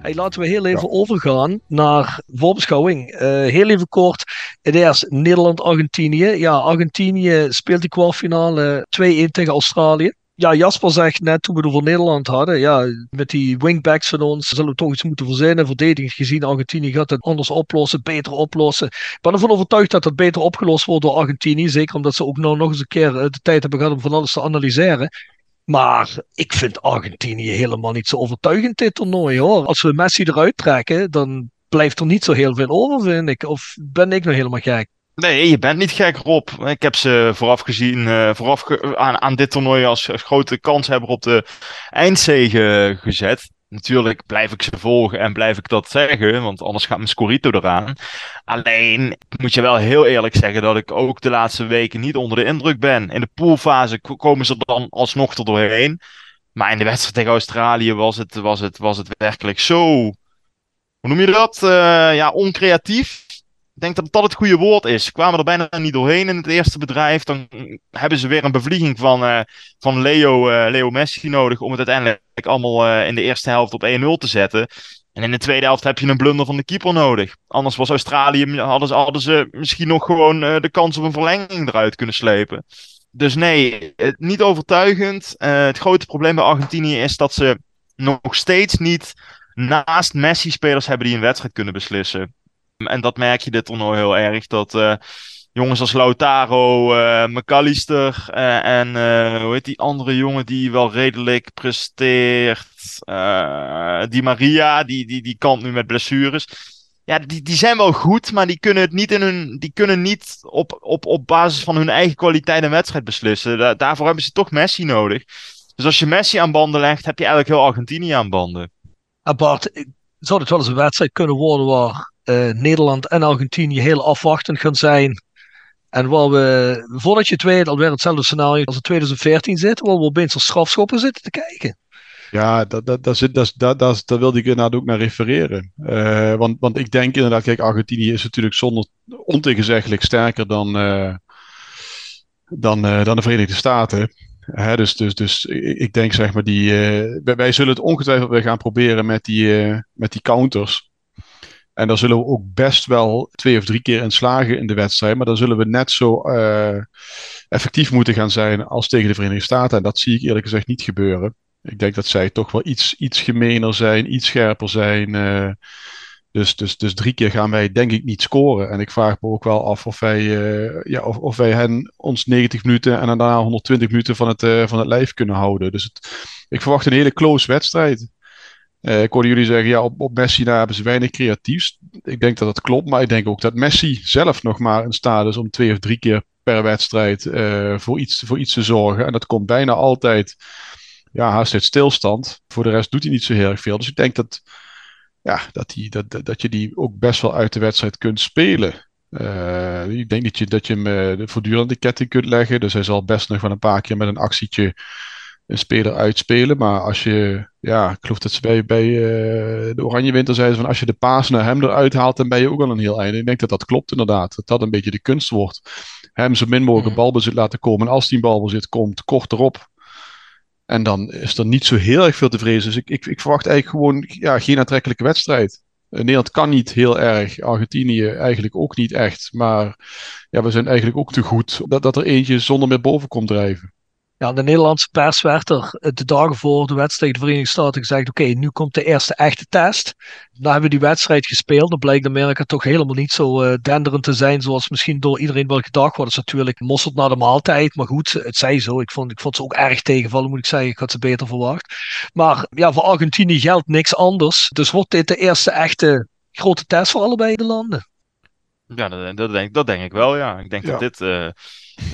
Speaker 1: Hey, laten we heel even overgaan naar voorbeschouwing. Uh, heel even kort. Het is Nederland-Argentinië. Ja, Argentinië speelt die kwartfinale 2-1 tegen Australië. Ja, Jasper zegt net toen we het over Nederland hadden. Ja, met die wingbacks van ons zullen we toch iets moeten verzinnen. Verdedigend gezien, Argentinië gaat het anders oplossen, beter oplossen. Ik ben ervan overtuigd dat het beter opgelost wordt door Argentinië. Zeker omdat ze ook nou nog eens een keer de tijd hebben gehad om van alles te analyseren. Maar ik vind Argentinië helemaal niet zo overtuigend dit toernooi hoor. Als we Messi eruit trekken, dan blijft er niet zo heel veel over, vind ik. Of ben ik nog helemaal gek?
Speaker 3: Nee, je bent niet gek, Rob. Ik heb ze vooraf gezien, uh, vooraf aan, aan dit toernooi als, grote kanshebber op de eindzege gezet. Natuurlijk blijf ik ze volgen en blijf ik dat zeggen, want anders gaat mijn Scorito eraan. Alleen moet je wel heel eerlijk zeggen dat ik ook de laatste weken niet onder de indruk ben. In de poolfase komen ze dan alsnog er doorheen. Maar in de wedstrijd tegen Australië was het, was het, was het werkelijk zo. Hoe noem je dat? Uh, ja, oncreatief. Denk dat dat het goede woord is. Kwamen er bijna niet doorheen in het eerste bedrijf. Dan hebben ze weer een bevlieging van, uh, van Leo, uh, Leo Messi nodig om het uiteindelijk allemaal uh, in de eerste helft op 1-0 te zetten. En in de tweede helft heb je een blunder van de keeper nodig. Anders was Australië, hadden hadden ze misschien nog gewoon de kans op een verlenging eruit kunnen slepen. Dus nee, niet overtuigend. het grote probleem bij Argentinië is dat ze nog steeds niet naast Messi spelers hebben die een wedstrijd kunnen beslissen. En dat merk je dit toernooi heel erg. Dat uh, jongens als Lautaro, uh, McAllister uh, en hoe heet die andere jongen die wel redelijk presteert. die Maria, die, die, die kant nu met blessures. Ja, die, die zijn wel goed, maar die kunnen het niet in hun. Die kunnen niet op, op, op basis van hun eigen kwaliteit een wedstrijd beslissen. Da daarvoor hebben ze toch Messi nodig. Dus als je Messi aan banden legt, heb je eigenlijk heel Argentinië aan banden.
Speaker 1: Bart, zou het wel eens een wedstrijd kunnen worden waar Nederland en Argentinië heel afwachtend gaan zijn. En waar we, voordat je het alweer hetzelfde scenario als in 2014 zitten, waar we opeens als strafschoppen zitten te kijken.
Speaker 2: Ja, dat, dat, dat, dat, dat, dat, dat, daar wilde ik inderdaad ook naar refereren. Uh, want, want ik denk inderdaad, kijk, Argentinië is natuurlijk zonder ontegenzeggelijk sterker dan, uh, dan, dan de Verenigde Staten. Hè, dus, dus, dus ik denk zeg maar, die, wij zullen het ongetwijfeld weer gaan proberen met die, met die counters. En daar zullen we ook best wel twee of drie keer in slagen in de wedstrijd. Maar dan zullen we net zo uh, effectief moeten gaan zijn als tegen de Verenigde Staten. En dat zie ik eerlijk gezegd niet gebeuren. Ik denk dat zij toch wel iets, iets gemener zijn, iets scherper zijn. Uh, dus, dus, dus drie keer gaan wij denk ik niet scoren. En ik vraag me ook wel af of wij, uh, ja, of, of wij hen ons 90 minuten en daarna 120 minuten van het, van het lijf kunnen houden. Dus het, ik verwacht een hele close wedstrijd. Uh, ik hoorde jullie zeggen, ja, op, op Messi daar hebben ze weinig creatiefs. Ik denk dat dat klopt, maar ik denk ook dat Messi zelf nog maar in staat is om twee of drie keer per wedstrijd uh, voor, iets, voor iets te zorgen. En dat komt bijna altijd, ja, haast uit stilstand. Voor de rest doet hij niet zo heel erg veel. Dus ik denk dat, ja, dat, die, dat, dat je die ook best wel uit de wedstrijd kunt spelen. Uh, ik denk dat je, dat je hem voortdurend de ketting kunt leggen. Dus hij zal best nog wel een paar keer met een actietje een speler uitspelen. Maar als je, ja, ik geloof dat ze bij, bij uh, de Oranje Winter zeiden van als je de paas naar hem eruit haalt, dan ben je ook al een heel einde. Ik denk dat dat klopt inderdaad. Dat dat een beetje de kunst wordt. Hem zo min mogelijk mhm. balbezit laten komen. En als die balbezit komt, kort erop. En dan is er niet zo heel erg veel te vrezen. Dus ik, ik, ik verwacht eigenlijk gewoon ja, geen aantrekkelijke wedstrijd. Nederland kan niet heel erg, Argentinië eigenlijk ook niet echt. Maar ja, we zijn eigenlijk ook te goed dat, dat er eentje zonder meer boven komt drijven.
Speaker 1: Ja, de Nederlandse pers werd er de dagen voor de wedstrijd de Verenigde Staten gezegd: oké, nu komt de eerste echte test. Dan hebben we die wedstrijd gespeeld. Dan blijkt Amerika toch helemaal niet zo uh, denderend te zijn zoals misschien door iedereen wel gedacht wordt. Dat is natuurlijk mosterd na de maaltijd. Maar goed, het zij zo. Ik vond, ik vond ze ook erg tegenvallen, moet ik zeggen. Ik had ze beter verwacht. Maar ja, voor Argentinië geldt niks anders. Dus wordt dit de eerste echte grote test voor allebei de landen?
Speaker 3: Ja, dat, dat, denk, dat denk ik wel, ja. Ik denk ja. dat dit, uh,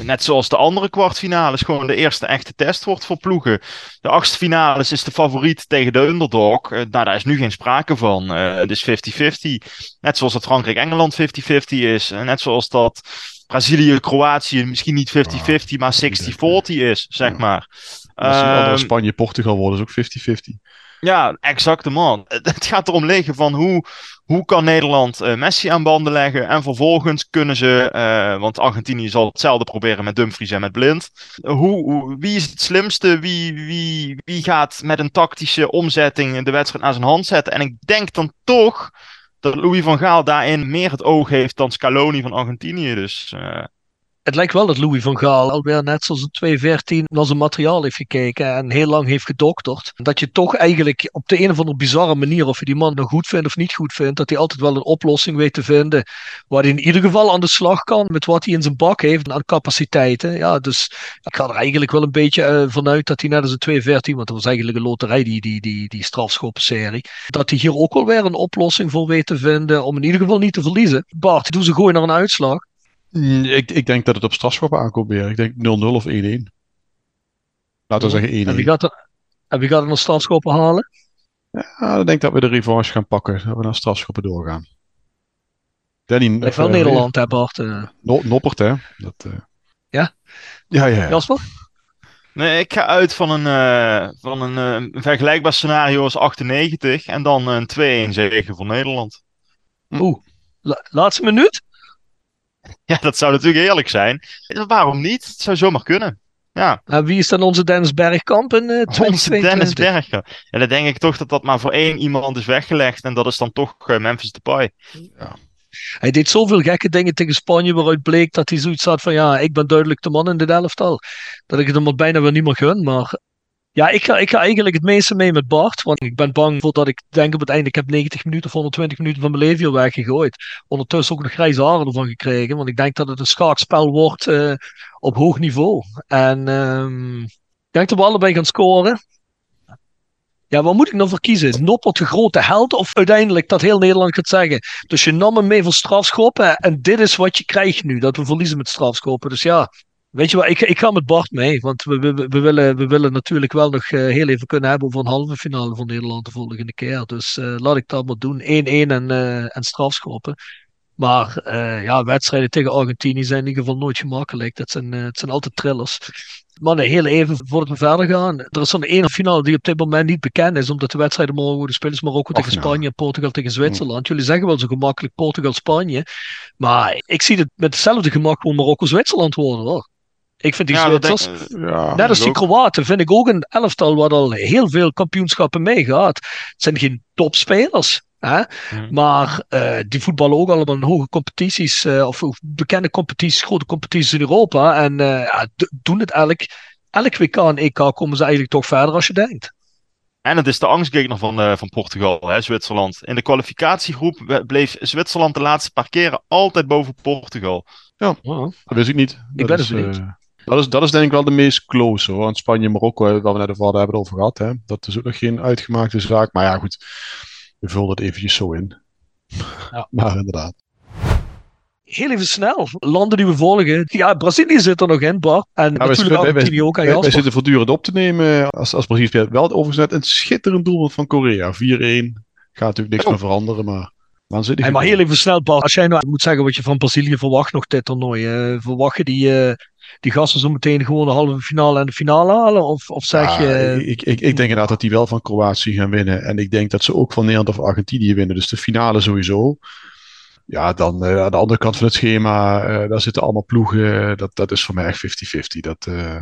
Speaker 3: net zoals de andere kwartfinales, gewoon de eerste echte test wordt voor ploegen. De achtste finales is de favoriet tegen de underdog. Uh, nou, daar is nu geen sprake van. Uh, het is 50-50. Net zoals dat Frankrijk-Engeland 50-50 is. net zoals dat Brazilië-Kroatië misschien niet 50-50, wow. maar 60-40 is, zeg maar.
Speaker 2: Um, Spanje-Portugal worden is ook 50-50.
Speaker 3: Ja, exact man. Het gaat erom liggen van hoe, hoe kan Nederland uh, Messi aan banden leggen. En vervolgens kunnen ze, uh, want Argentinië zal hetzelfde proberen met Dumfries en met Blind. Hoe, wie is het slimste? Wie, wie, wie gaat met een tactische omzetting de wedstrijd naar zijn hand zetten? En ik denk dan toch dat Louis van Gaal daarin meer het oog heeft dan Scaloni van Argentinië. Dus... Uh,
Speaker 1: het lijkt wel dat Louis van Gaal alweer net zoals in 2014 naar zijn materiaal heeft gekeken en heel lang heeft gedokterd. Dat je toch eigenlijk op de een of andere bizarre manier, of je die man nou goed vindt of niet goed vindt, dat hij altijd wel een oplossing weet te vinden waar hij in ieder geval aan de slag kan met wat hij in zijn bak heeft aan capaciteiten. Ja, dus ik ga er eigenlijk wel een beetje uh, vanuit dat hij net als in 2014, want dat was eigenlijk een loterij, die, die, die, die strafschoppenserie, dat hij hier ook wel weer een oplossing voor weet te vinden om in ieder geval niet te verliezen. Bart, doe ze gooien naar een uitslag.
Speaker 2: Ik, ik denk dat het op strafschoppen aankomt weer. Ik denk 0-0 of 1-1. Laten we zeggen 1-1.
Speaker 1: En wie gaat er, en wie gaat er nog strafschoppen halen?
Speaker 2: Ja, ik denk dat we de revanche gaan pakken. Dat we naar strafschoppen doorgaan.
Speaker 1: Danny, Lijkt wel uh, Nederland, hè Bart? Uh.
Speaker 2: No, noppert, hè? Dat, uh...
Speaker 1: Ja?
Speaker 2: Ja, ja, ja.
Speaker 1: Jasper?
Speaker 3: Nee, ik ga uit van een, uh, van een uh, vergelijkbaar scenario als 98 en dan een 2-1 zege voor Nederland.
Speaker 1: Oeh, La laatste minuut?
Speaker 3: Ja, dat zou natuurlijk eerlijk zijn. Waarom niet? Het zou zomaar kunnen. Ja.
Speaker 1: En wie is dan onze Dennis Bergkamp in uh, 2022?
Speaker 3: Onze Dennis Bergkamp. En dan denk ik toch dat dat maar voor één iemand is weggelegd. En dat is dan toch uh, Memphis Depay.
Speaker 2: Ja.
Speaker 1: Hij deed zoveel gekke dingen tegen Spanje waaruit bleek dat hij zoiets had van ja, ik ben duidelijk de man in dit elftal. Dat ik het hem bijna weer niet meer gun. Maar ja, ik ga, ik ga eigenlijk het meeste mee met Bart. Want ik ben bang voor dat ik denk op het einde, ik heb 90 minuten of 120 minuten van mijn leven hier weggegooid. Ondertussen ook nog grijze haren ervan gekregen. Want ik denk dat het een schaakspel wordt uh, op hoog niveau. En um, ik denk dat we allebei gaan scoren. Ja, wat moet ik nou voor kiezen? Noppert de grote held of uiteindelijk dat heel Nederland gaat zeggen? Dus je nam hem mee voor strafschoppen en dit is wat je krijgt nu, dat we verliezen met strafschoppen. Dus ja, Weet je wat, ik, ik ga met Bart mee. Want we, we, we, willen, we willen natuurlijk wel nog uh, heel even kunnen hebben over een halve finale van Nederland de volgende keer. Dus uh, laat ik dat maar doen. 1-1 en, uh, en strafschoppen. Maar ja, wedstrijden tegen Argentinië zijn in ieder geval nooit gemakkelijk. Dat zijn, het zijn altijd trillers. Maar nee, heel even voordat we verder gaan. Er is zo'n ene finale die op dit moment niet bekend is, omdat de wedstrijden morgen worden spelen. Marokko tegen
Speaker 2: nou.
Speaker 1: Spanje, Portugal tegen Zwitserland. Jullie zeggen wel zo gemakkelijk Portugal-Spanje. Maar ik zie het met hetzelfde gemak gewoon Marokko-Zwitserland worden hoor. Ik vind die
Speaker 3: Ja, dat
Speaker 2: Ja,
Speaker 1: net als die. Kroaten, vind ik ook een elftal wat al heel veel kampioenschappen meegaat. Het zijn geen topspelers. Hè?
Speaker 3: Mhm.
Speaker 1: Maar eh, die voetballen ook allemaal in hoge competities, eh, of bekende competities, grote competities in Europa. En eh, ja, doen het elk, elk WK en EK komen ze eigenlijk toch verder als je denkt.
Speaker 3: En het is de angstgegner van, eh, van Portugal, hè, Zwitserland. In de kwalificatiegroep bleef Zwitserland de laatste paar keren altijd boven Portugal.
Speaker 2: Dat wist ik niet.
Speaker 1: Ik
Speaker 2: Dat
Speaker 1: ben
Speaker 2: is,
Speaker 1: dus benieuwd.
Speaker 2: Eh, dat, is, dat is denk ik wel de meest close hoor. Want Spanje en Marokko, eh, waar we net over hadden, hebben over gehad. Hè. Dat is ook nog geen uitgemaakte zaak. Maar ja, goed. We vullen het eventjes zo in.
Speaker 1: Ja.
Speaker 2: Maar inderdaad.
Speaker 1: Heel even snel. Landen die we volgen. Ja, Brazilië zit er nog in, Bart. En natuurlijk
Speaker 2: wij- wij-
Speaker 1: ook. En
Speaker 2: Wij, wij zitten voortdurend op te nemen. Als, als Brazilië speelt, wel overigens net een schitterend doelpunt van Korea. 4-1. Gaat natuurlijk niks
Speaker 3: Oh.
Speaker 2: meer veranderen, maar.
Speaker 1: Hey, maar heel even snel, Bart. Als jij nou moet zeggen wat je van Brazilië verwacht nog dit toernooi. eh, verwacht je die, eh, die gasten zo meteen gewoon de halve finale en de finale halen? Of, of zeg
Speaker 2: Ja,
Speaker 1: je...
Speaker 2: ik, ik, ik denk inderdaad dat die wel van Kroatië gaan winnen. En ik denk dat ze ook van Nederland of Argentinië winnen. Dus de finale sowieso. Ja, dan eh, aan de andere kant van het schema, eh, daar zitten allemaal ploegen. Dat, dat is voor mij echt 50-50. Dat, eh,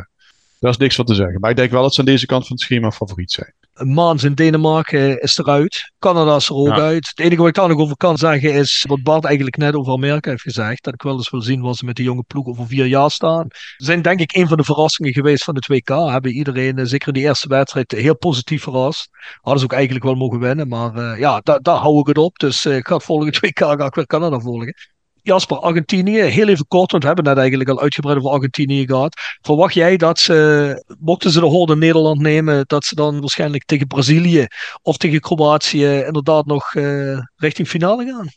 Speaker 2: daar is niks van te zeggen. Maar ik denk wel dat ze aan deze kant van het schema favoriet zijn.
Speaker 1: Maans in Denemarken is eruit. Canada is er ook
Speaker 3: Ja.
Speaker 1: uit. Het enige wat ik daar nog over kan zeggen is wat Bart eigenlijk net over Amerika heeft gezegd. Dat ik wel eens wil zien waar ze met die jonge ploeg over vier jaar staan. Ze zijn denk ik een van de verrassingen geweest van het WK. Hebben iedereen, eh, zeker in die eerste wedstrijd, heel positief verrast. Hadden ze ook eigenlijk wel mogen winnen. Maar eh, ja, da- daar hou ik het op. Dus eh, ik ga het volgende WK ga ik weer Canada volgen. Jasper, Argentinië, heel even kort, want we hebben net eigenlijk al uitgebreid over Argentinië gehad. Verwacht jij dat ze, mochten ze de hoorde Nederland nemen, dat ze dan waarschijnlijk tegen Brazilië of tegen Kroatië inderdaad nog eh, richting finale gaan?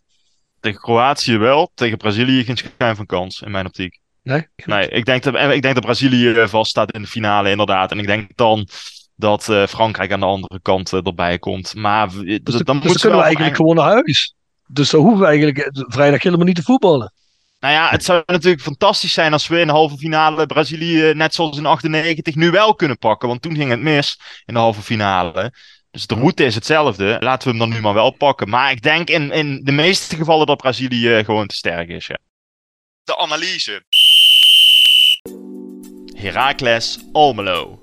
Speaker 3: Tegen Kroatië wel, tegen Brazilië geen schijn van kans, in mijn optiek.
Speaker 1: Nee?
Speaker 3: Nee, ik denk, dat, ik denk dat Brazilië eh, vaststaat in de finale, inderdaad. En ik denk dan dat eh, Frankrijk aan de andere kant eh, erbij komt. Maar
Speaker 1: Dus,
Speaker 3: dus,
Speaker 1: dan,
Speaker 3: dan
Speaker 1: dus
Speaker 3: moeten
Speaker 1: dan kunnen we eigenlijk gewoon naar huis. Dus dan hoeven we eigenlijk eh, vrijdag helemaal niet te voetballen.
Speaker 3: Nou ja, het zou natuurlijk fantastisch zijn als we in de halve finale Brazilië, net zoals in 98, nu wel kunnen pakken. Want toen ging het mis in de halve finale. Dus de route is hetzelfde. Laten we hem dan nu maar wel pakken. Maar ik denk in, in de meeste gevallen dat Brazilië gewoon te sterk is. Ja. De analyse. Heracles Almelo.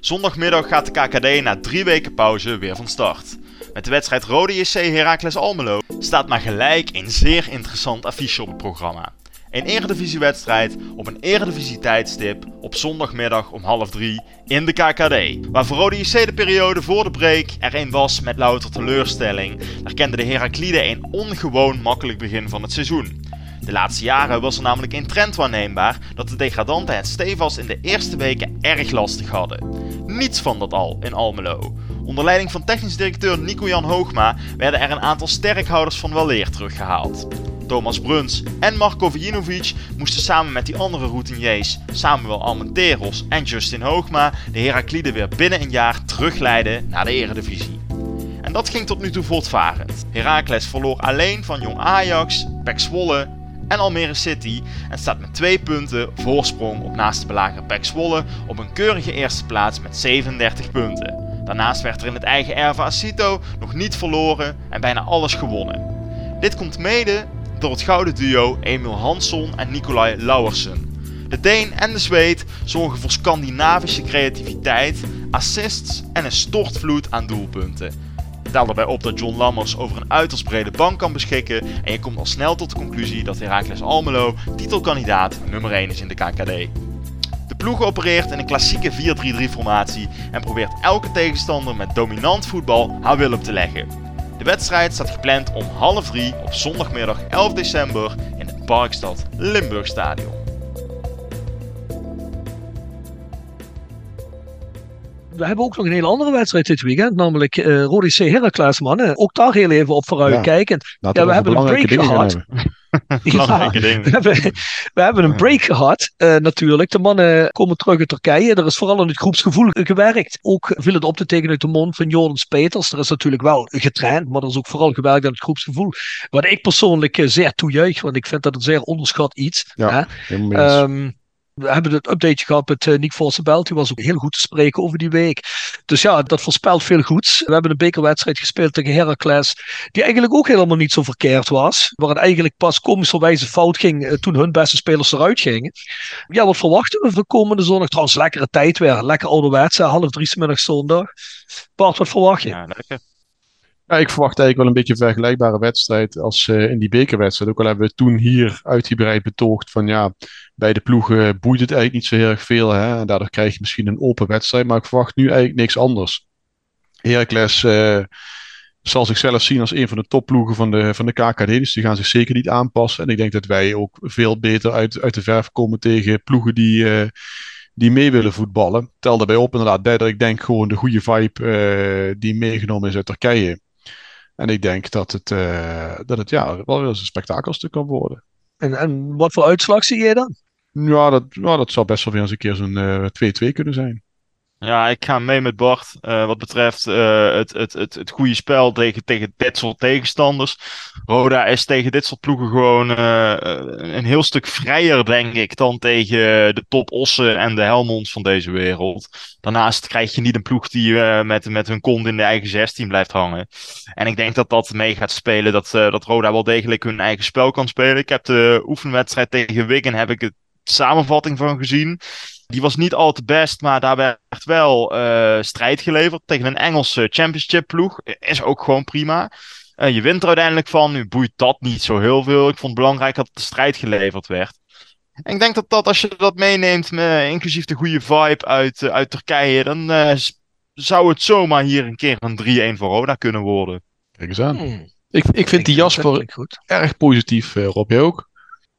Speaker 3: Zondagmiddag gaat de KKD na drie weken pauze weer van start. Met de wedstrijd Rode JC Heracles Almelo staat maar gelijk een zeer interessant affiche op het programma. Een eredivisiewedstrijd op een eredivisie tijdstip op zondagmiddag om half drie in de KKD. Waar voor Rode JC de periode voor de break er een was met louter teleurstelling, daar kende de Herakliden een ongewoon makkelijk begin van het seizoen. De laatste jaren was er namelijk een trend waarneembaar dat de degradanten het stevast in de eerste weken erg lastig hadden. Niets van dat al in Almelo. Onder leiding van technisch directeur Nico-Jan Hoogma werden er een aantal sterkhouders van weleer teruggehaald. Thomas Bruns en Marko Vujinovic moesten samen met die andere routiniers, Samuel Almenteros en Justin Hoogma, de Herakliden weer binnen een jaar terugleiden naar de eredivisie. En dat ging tot nu toe voortvarend. Heracles verloor alleen van Jong Ajax, PEC Zwolle en Almere City en staat met twee punten voorsprong op naast de belager PEC Zwolle op een keurige eerste plaats met 37 punten. Daarnaast werd er in het eigen Erva Acito nog niet verloren en bijna alles gewonnen. Dit komt mede door het gouden duo Emil Hansson en Nicolai Lauwersen. De Deen en de Zweed zorgen voor Scandinavische creativiteit, assists en een stortvloed aan doelpunten. Tel daarbij op dat John Lammers over een uiterst brede bank kan beschikken en je komt al snel tot de conclusie dat Heracles Almelo titelkandidaat nummer 1 is in de KKD. De ploeg opereert in een klassieke 4-3-3 formatie en probeert elke tegenstander met dominant voetbal haar wil op te leggen. De wedstrijd staat gepland om half drie op zondagmiddag 11 december in het Parkstad Limburg Stadion.
Speaker 1: We hebben ook nog een hele andere wedstrijd dit weekend, namelijk eh Rode C Heracles, mannen. Ook daar heel even op vooruitkijkend.
Speaker 2: Laten
Speaker 1: Ja, we hebben een
Speaker 2: belangrijke
Speaker 1: break gehad.
Speaker 2: hebben.
Speaker 1: We, hebben, we hebben een break gehad, eh, natuurlijk. De mannen komen terug uit Turkije. Er is vooral aan het groepsgevoel gewerkt. Ook viel het op te tekenen uit de mond van Jordan Peters. Er is natuurlijk wel getraind, maar er is ook vooral gewerkt aan het groepsgevoel. Wat ik persoonlijk eh, zeer toejuich, want ik vind dat een zeer onderschat iets.
Speaker 2: Ja,
Speaker 1: hè. We hebben het update gehad met uh, Nick Vossenbelt. Die was ook heel goed te spreken over die week. Dus ja, dat voorspelt veel goeds. We hebben een bekerwedstrijd gespeeld tegen Heracles. Die eigenlijk ook helemaal niet zo verkeerd was. Waar het eigenlijk pas komischerwijze fout ging eh, toen hun beste spelers eruit gingen. Ja, wat verwachten we voor komende zondag? Trouwens, lekkere tijd weer. Lekker ouderwets. hè. Half drie 's middags zondag. Bart, wat verwacht je?
Speaker 3: Ja, lekker.
Speaker 2: Ja, ik verwacht eigenlijk wel een beetje een vergelijkbare wedstrijd als eh, in die bekerwedstrijd. Ook al hebben we toen hier uitgebreid betoogd van ja, bij de ploegen boeit het eigenlijk niet zo heel erg veel. Hè? En daardoor krijg je misschien een open wedstrijd. Maar ik verwacht nu eigenlijk niks anders. Heracles eh, zal zichzelf zien als een van de topploegen van de, van de KKD. Dus die gaan zich zeker niet aanpassen. En ik denk dat wij ook veel beter uit, uit de verf komen tegen ploegen die, eh, die mee willen voetballen. Tel daarbij op inderdaad dat ik denk gewoon de goede vibe die meegenomen is uit Turkije. En ik denk dat het, eh, dat het ja, wel weer eens een spektakelstuk kan worden.
Speaker 1: En, en wat voor uitslag zie jij dan?
Speaker 2: Ja, dat, ja, dat zou best wel weer eens een keer zo'n eh, 2-2 kunnen zijn.
Speaker 3: Ja, ik ga mee met Bart. eh, wat betreft eh, het, het, het, het goede spel tegen, tegen dit soort tegenstanders. Roda is tegen dit soort ploegen gewoon eh, een heel stuk vrijer, denk ik, dan tegen de top Ossen en de Helmonds van deze wereld. Daarnaast krijg je niet een ploeg die met, met hun kont in de eigen 16 blijft hangen. En ik denk dat dat mee gaat spelen, dat, dat Roda wel degelijk hun eigen spel kan spelen. Ik heb de oefenwedstrijd tegen Wigan, heb ik de samenvatting van gezien. Die was niet al te best, maar daar werd wel eh, strijd geleverd tegen een Engelse championship ploeg. Is ook gewoon prima. Eh, je wint er uiteindelijk van. Nu boeit dat niet zo heel veel. Ik vond het belangrijk dat de strijd geleverd werd. En ik denk dat, dat als je dat meeneemt, inclusief de goede vibe uit, eh, uit Turkije, dan eh, zou het zomaar hier een keer een 3-1 voor Roda kunnen worden.
Speaker 2: Kijk eens aan.
Speaker 1: Hmm.
Speaker 2: Ik, ik vind die
Speaker 1: dat
Speaker 2: Jasper erg positief, eh, Rob. Jij ook?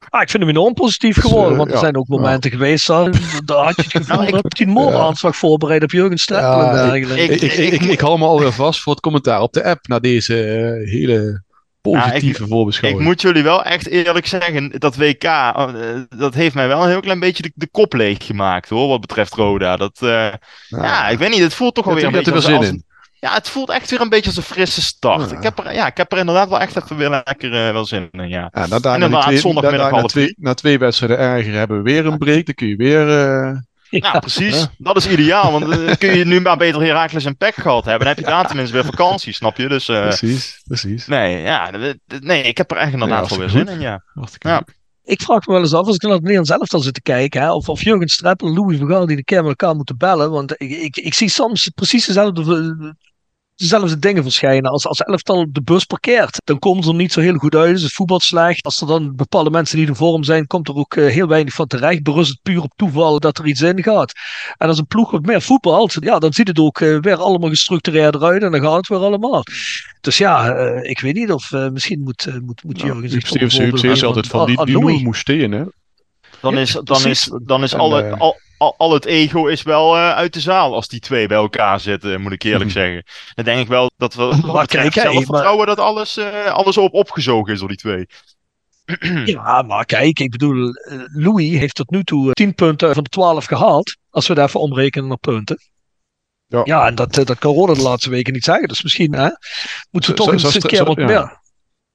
Speaker 1: Ah, ik vind hem enorm positief
Speaker 2: Dus,
Speaker 1: geworden.
Speaker 2: eh,
Speaker 1: want er
Speaker 2: ja.
Speaker 1: zijn ook momenten geweest. Daar, daar had je het gevoel
Speaker 3: Nou, ik-
Speaker 1: dat hij een moordaanslag voorbereid op Jurgen Streppel.
Speaker 2: Ja,
Speaker 1: en
Speaker 2: ik-
Speaker 1: dergelijke.
Speaker 3: ik-
Speaker 2: Ik, ik, ik, ik, ik hou me alweer vast voor het commentaar op de app na deze eh, hele positieve
Speaker 3: Ik
Speaker 2: voorbeschouwing.
Speaker 3: moet jullie wel echt eerlijk zeggen, dat WK, eh, dat heeft mij wel een heel klein beetje de, de kop leeg gemaakt hoor, wat betreft Roda. Dat, eh, ja, ik weet niet, het voelt toch alweer een
Speaker 2: er
Speaker 3: beetje
Speaker 2: weer
Speaker 3: als,
Speaker 2: zin
Speaker 3: als-
Speaker 2: in.
Speaker 3: Ja, het voelt echt weer een beetje als een frisse start.
Speaker 2: Ja.
Speaker 3: Ik, heb er, ja, ik heb er inderdaad wel echt even weer lekker eh, wel zin in, ja.
Speaker 2: Ja, na, na,
Speaker 3: En
Speaker 2: na,
Speaker 3: dan
Speaker 2: twee,
Speaker 3: zondagmiddag
Speaker 2: na, na,
Speaker 3: half
Speaker 2: twee, na twee wedstrijden erger hebben we weer een break. Dan kun je weer... eh,
Speaker 3: Nou, precies.
Speaker 2: Ja.
Speaker 3: Dat is ideaal, want dan kun je nu maar beter Heracles en Pek gehad hebben. Dan heb je daar tenminste weer vakantie, snap je? Dus eh,
Speaker 2: precies, precies.
Speaker 3: nee, ja, nee, ik heb er echt inderdaad
Speaker 2: Ja,
Speaker 3: wel weer zin in, ja. Ja.
Speaker 1: Ik vraag me wel eens af, als ik naar het Nederlands elftal zit te kijken, hè, of, of Jurgen Streppel en Louis van Gaal die de keer met elkaar moeten bellen. Want ik, ik, ik zie soms precies dezelfde, dezelfde dingen verschijnen. Als, als elftal op de bus parkeert, dan komen ze er niet zo heel goed uit. Is het voetbal slecht. Als er dan bepaalde mensen niet in vorm zijn, komt er ook eh, heel weinig van terecht. Berust het puur op toeval dat er iets in gaat. En als een ploeg wat meer voetbalt, ja, dan ziet het ook eh, weer allemaal gestructureerder uit en dan gaat het weer allemaal. Dus ja, eh, ik weet niet of misschien moet, moet, moet
Speaker 2: Nou,
Speaker 1: Jurgen zich
Speaker 2: altijd van die, die. Lou moest steken, hè?
Speaker 3: Dan is, dan is, dan is
Speaker 2: En,
Speaker 3: al, het, al, al, het ego is wel eh, uit de zaal als die twee bij elkaar zitten, moet ik eerlijk
Speaker 2: Mhm.
Speaker 3: zeggen. Dan denk ik wel dat we wat
Speaker 1: Maar kijk, hè,
Speaker 3: zelfvertrouwen dat alles, eh, alles op opgezogen is door die twee.
Speaker 1: Ja, maar kijk, ik bedoel, eh, Louis heeft tot nu toe eh, 10 punten van de 12 gehaald. Als we even omrekenen naar punten.
Speaker 2: Ja.
Speaker 1: Ja, en dat, dat kan Roda de laatste weken niet zeggen. Dus misschien hè, moeten we toch
Speaker 2: Zo-
Speaker 1: eens
Speaker 2: zo-
Speaker 1: een keer
Speaker 2: zo-
Speaker 1: wat
Speaker 2: ja.
Speaker 1: meer,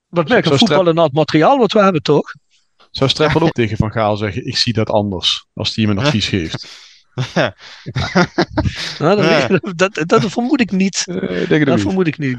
Speaker 1: wat meer gaan voetballen naar het materiaal wat we hebben, toch?
Speaker 2: Zou Streppel ook tegen Van Gaal zeggen, ik zie dat anders, als hij hem een advies geeft?
Speaker 1: Ja, dat,
Speaker 3: Ja.
Speaker 1: dat, dat, dat vermoed ik niet.
Speaker 2: Eh,
Speaker 1: Dat
Speaker 2: niet.
Speaker 1: vermoed ik niet.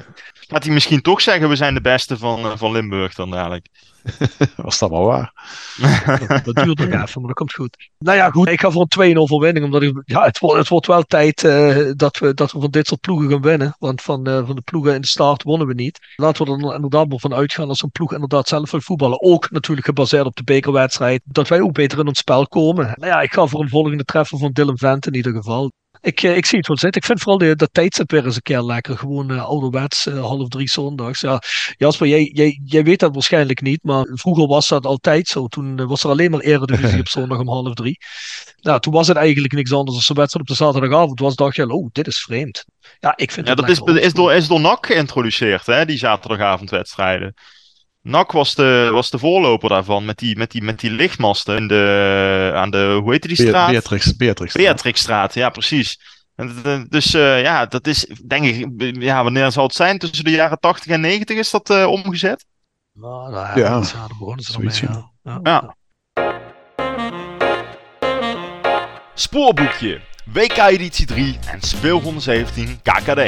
Speaker 3: Gaat hij misschien toch zeggen, we zijn de beste van, eh, van Limburg dan dadelijk.
Speaker 2: Was dat maar waar?
Speaker 1: Dat, dat duurt nog even, maar dat komt goed. Nou ja, goed. Ik ga voor een 2-0 overwinning. Omdat ik, ja, het, wordt, het wordt wel tijd eh, dat, we, dat we van dit soort ploegen gaan winnen. Want van, eh, van de ploegen in de start wonnen we niet. Laten we er inderdaad maar van uitgaan als een ploeg inderdaad zelf wil voetballen. Ook natuurlijk gebaseerd op de bekerwedstrijd. Dat wij ook beter in ons spel komen. Nou ja, ik ga voor een volgende treffer van Dylan Vent in ieder geval. Ik, eh, ik zie het wel zitten. Ik vind vooral de, dat tijdstip weer eens een keer lekker. Gewoon eh, ouderwets, eh, half drie zondags. Ja, Jasper, jij, jij, jij weet dat waarschijnlijk niet, maar vroeger was dat altijd zo. Toen was er alleen maar eredivisie op zondag om half drie. Nou, toen was het eigenlijk niks anders dan een wedstrijd op de zaterdagavond was. dacht je, oh, dit is vreemd. Ja, ik vind
Speaker 3: Ja, dat is, is, door, is door NAC geïntroduceerd, hè, die zaterdagavondwedstrijden. NAC was de, was de voorloper daarvan, met die, met die, met die lichtmasten in de, aan de, hoe heet die straat?
Speaker 2: Beatrix, Beatrix.
Speaker 3: Beatrixstraat, ja precies. En dat- dat- Dus eh, ja, dat is, denk ik, ja, wanneer zal het zijn? Tussen de jaren 80 en 90 is dat eh, omgezet?
Speaker 1: Nou, nou,
Speaker 2: Ja,
Speaker 1: ja, daar begonnen ze ermee.
Speaker 2: zoiets,
Speaker 1: Ja. Ja.
Speaker 3: Ja. Spoorboekje, WK-editie 3 en speelronde 17 KKD.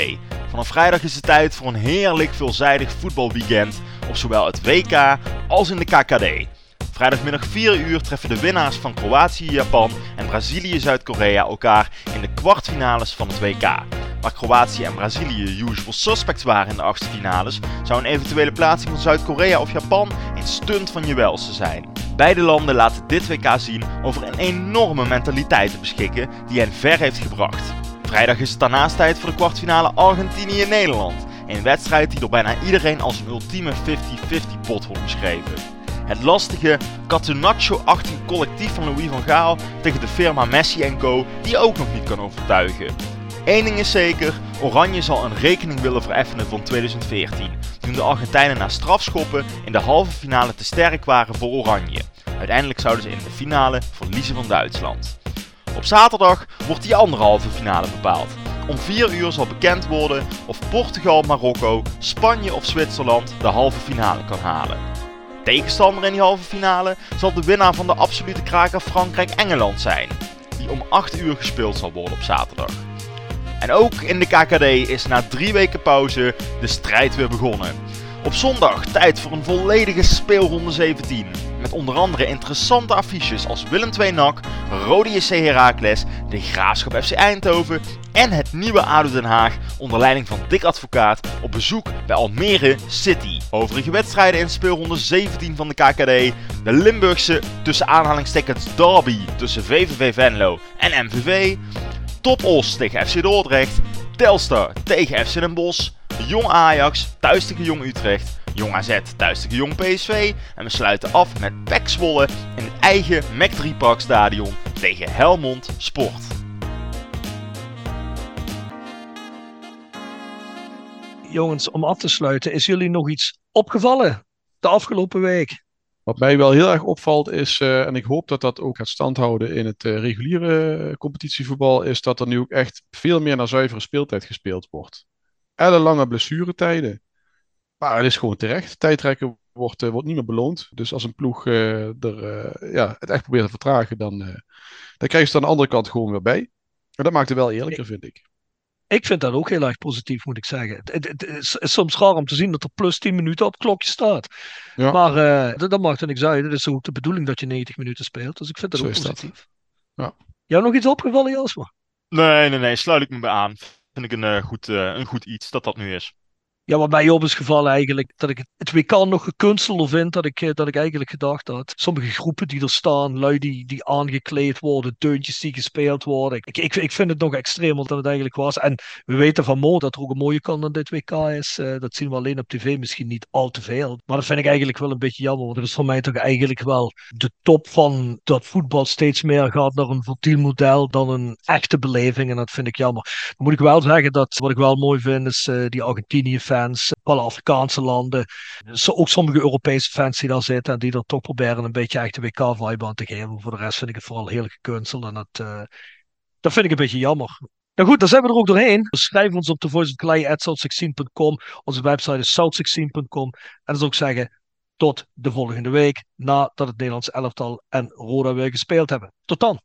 Speaker 3: Vanaf vrijdag is het tijd voor een heerlijk veelzijdig voetbalweekend op zowel het WK als in de KKD. Vrijdagmiddag 4 uur treffen de winnaars van Kroatië, Japan en Brazilië-Zuid-Korea elkaar in de kwartfinales van het WK. Waar Kroatië en Brazilië usual suspects waren in de achtste finales, zou een eventuele plaatsing van Zuid-Korea of Japan een stunt van je welste zijn. Beide landen laten dit WK zien over een enorme mentaliteit te beschikken die hen ver heeft gebracht. Vrijdag is het daarnaast tijd voor de kwartfinale Argentinië-Nederland. Een wedstrijd die door bijna iedereen als een ultieme 50-50 pot wordt beschreven. Het lastige Catenaccio-achtige collectief van Louis van Gaal tegen de firma Messi Co. die ook nog niet kan overtuigen. Eén ding is zeker, Oranje zal een rekening willen vereffenen van 2014, toen de Argentijnen na strafschoppen in de halve finale te sterk waren voor Oranje. Uiteindelijk zouden ze in de finale verliezen van Duitsland. Op zaterdag wordt die andere halve finale bepaald. Om 4 uur zal bekend worden of Portugal, Marokko, Spanje of Zwitserland de halve finale kan halen. Tegenstander in die halve finale zal de winnaar van de absolute kraker Frankrijk-Engeland zijn, die om 8 uur gespeeld zal worden op zaterdag. En ook in de KKD is na drie weken pauze de strijd weer begonnen. Op zondag tijd voor een volledige speelronde 17. Met onder andere interessante affiches als Willem II NAC, Rode JC Heracles, de Graafschap FC Eindhoven en het nieuwe ADO Den Haag onder leiding van Dick Advocaat op bezoek bij Almere City. Overige wedstrijden in speelronde 17 van de KKD. De Limburgse tussen aanhalingstekens derby tussen VVV Venlo en MVV. Top Os tegen FC Dordrecht. Telstar tegen FC Den Bosch. Jong Ajax thuis tegen Jong Utrecht. Jong AZ thuis tegen Jong PSV. En we sluiten af met Zwolle in het eigen Mac 3 Park stadion tegen Helmond Sport.
Speaker 1: Jongens, om af te sluiten, is jullie nog iets opgevallen de afgelopen week?
Speaker 2: Wat mij wel heel erg opvalt is, uh, en ik hoop dat dat ook gaat standhouden in het uh, reguliere competitievoetbal, is dat er nu ook echt veel meer naar zuivere speeltijd gespeeld wordt. Ellenlange blessuretijden. Maar het is gewoon terecht. Tijdrekken wordt, uh, wordt niet meer beloond. Dus als een ploeg er, ja, het echt probeert te vertragen, dan, dan krijgen ze het aan de andere kant gewoon weer bij. Maar dat maakt het wel eerlijker, vind ik.
Speaker 1: Ik vind dat ook heel erg positief, moet ik zeggen. Het, het, het is, soms raar om te zien dat er plus 10 minuten op het klokje staat. Ja. Maar uh, dat, dat maakt er niks uit. Het is ook de bedoeling dat je 90 minuten speelt. Dus ik vind dat Zo ook positief.
Speaker 2: Dat. Ja.
Speaker 1: Jou nog iets opgevallen, Jasper?
Speaker 3: Nee, nee, nee. Sluit ik me bij aan. Vind ik een, uh, goed, uh, een goed iets dat dat nu is.
Speaker 1: Ja, wat mij op is gevallen eigenlijk, dat ik het WK nog gekunsteler vind dat ik, dat ik eigenlijk gedacht had. Sommige groepen die er staan, lui die, die aangekleed worden, deuntjes die gespeeld worden. Ik, ik, ik vind het nog extremer dan het eigenlijk was. En we weten van Mo dat er ook een mooie kant aan dit WK is. Uh, dat zien we alleen op tv, misschien niet al te veel. Maar dat vind ik eigenlijk wel een beetje jammer, want dat is voor mij toch eigenlijk wel de top van dat voetbal steeds meer gaat naar een vertielmodel dan een echte beleving. En dat vind ik jammer. Dan moet ik wel zeggen dat wat ik wel mooi vind is uh, die Argentinië fans, alle Afrikaanse landen, ook sommige Europese fans die daar zitten en die er toch proberen een beetje echt de WK-vibe aan te geven. Voor de rest vind ik het vooral heel gekunsteld en dat, uh, dat vind ik een beetje jammer. Nou goed, dan zijn we er ook doorheen. Schrijf ons op de voiceofclay.south16.com. Onze website is south16.com. En dan zou ik zeggen, tot de volgende week, nadat het Nederlands elftal en Roda weer gespeeld hebben. Tot dan!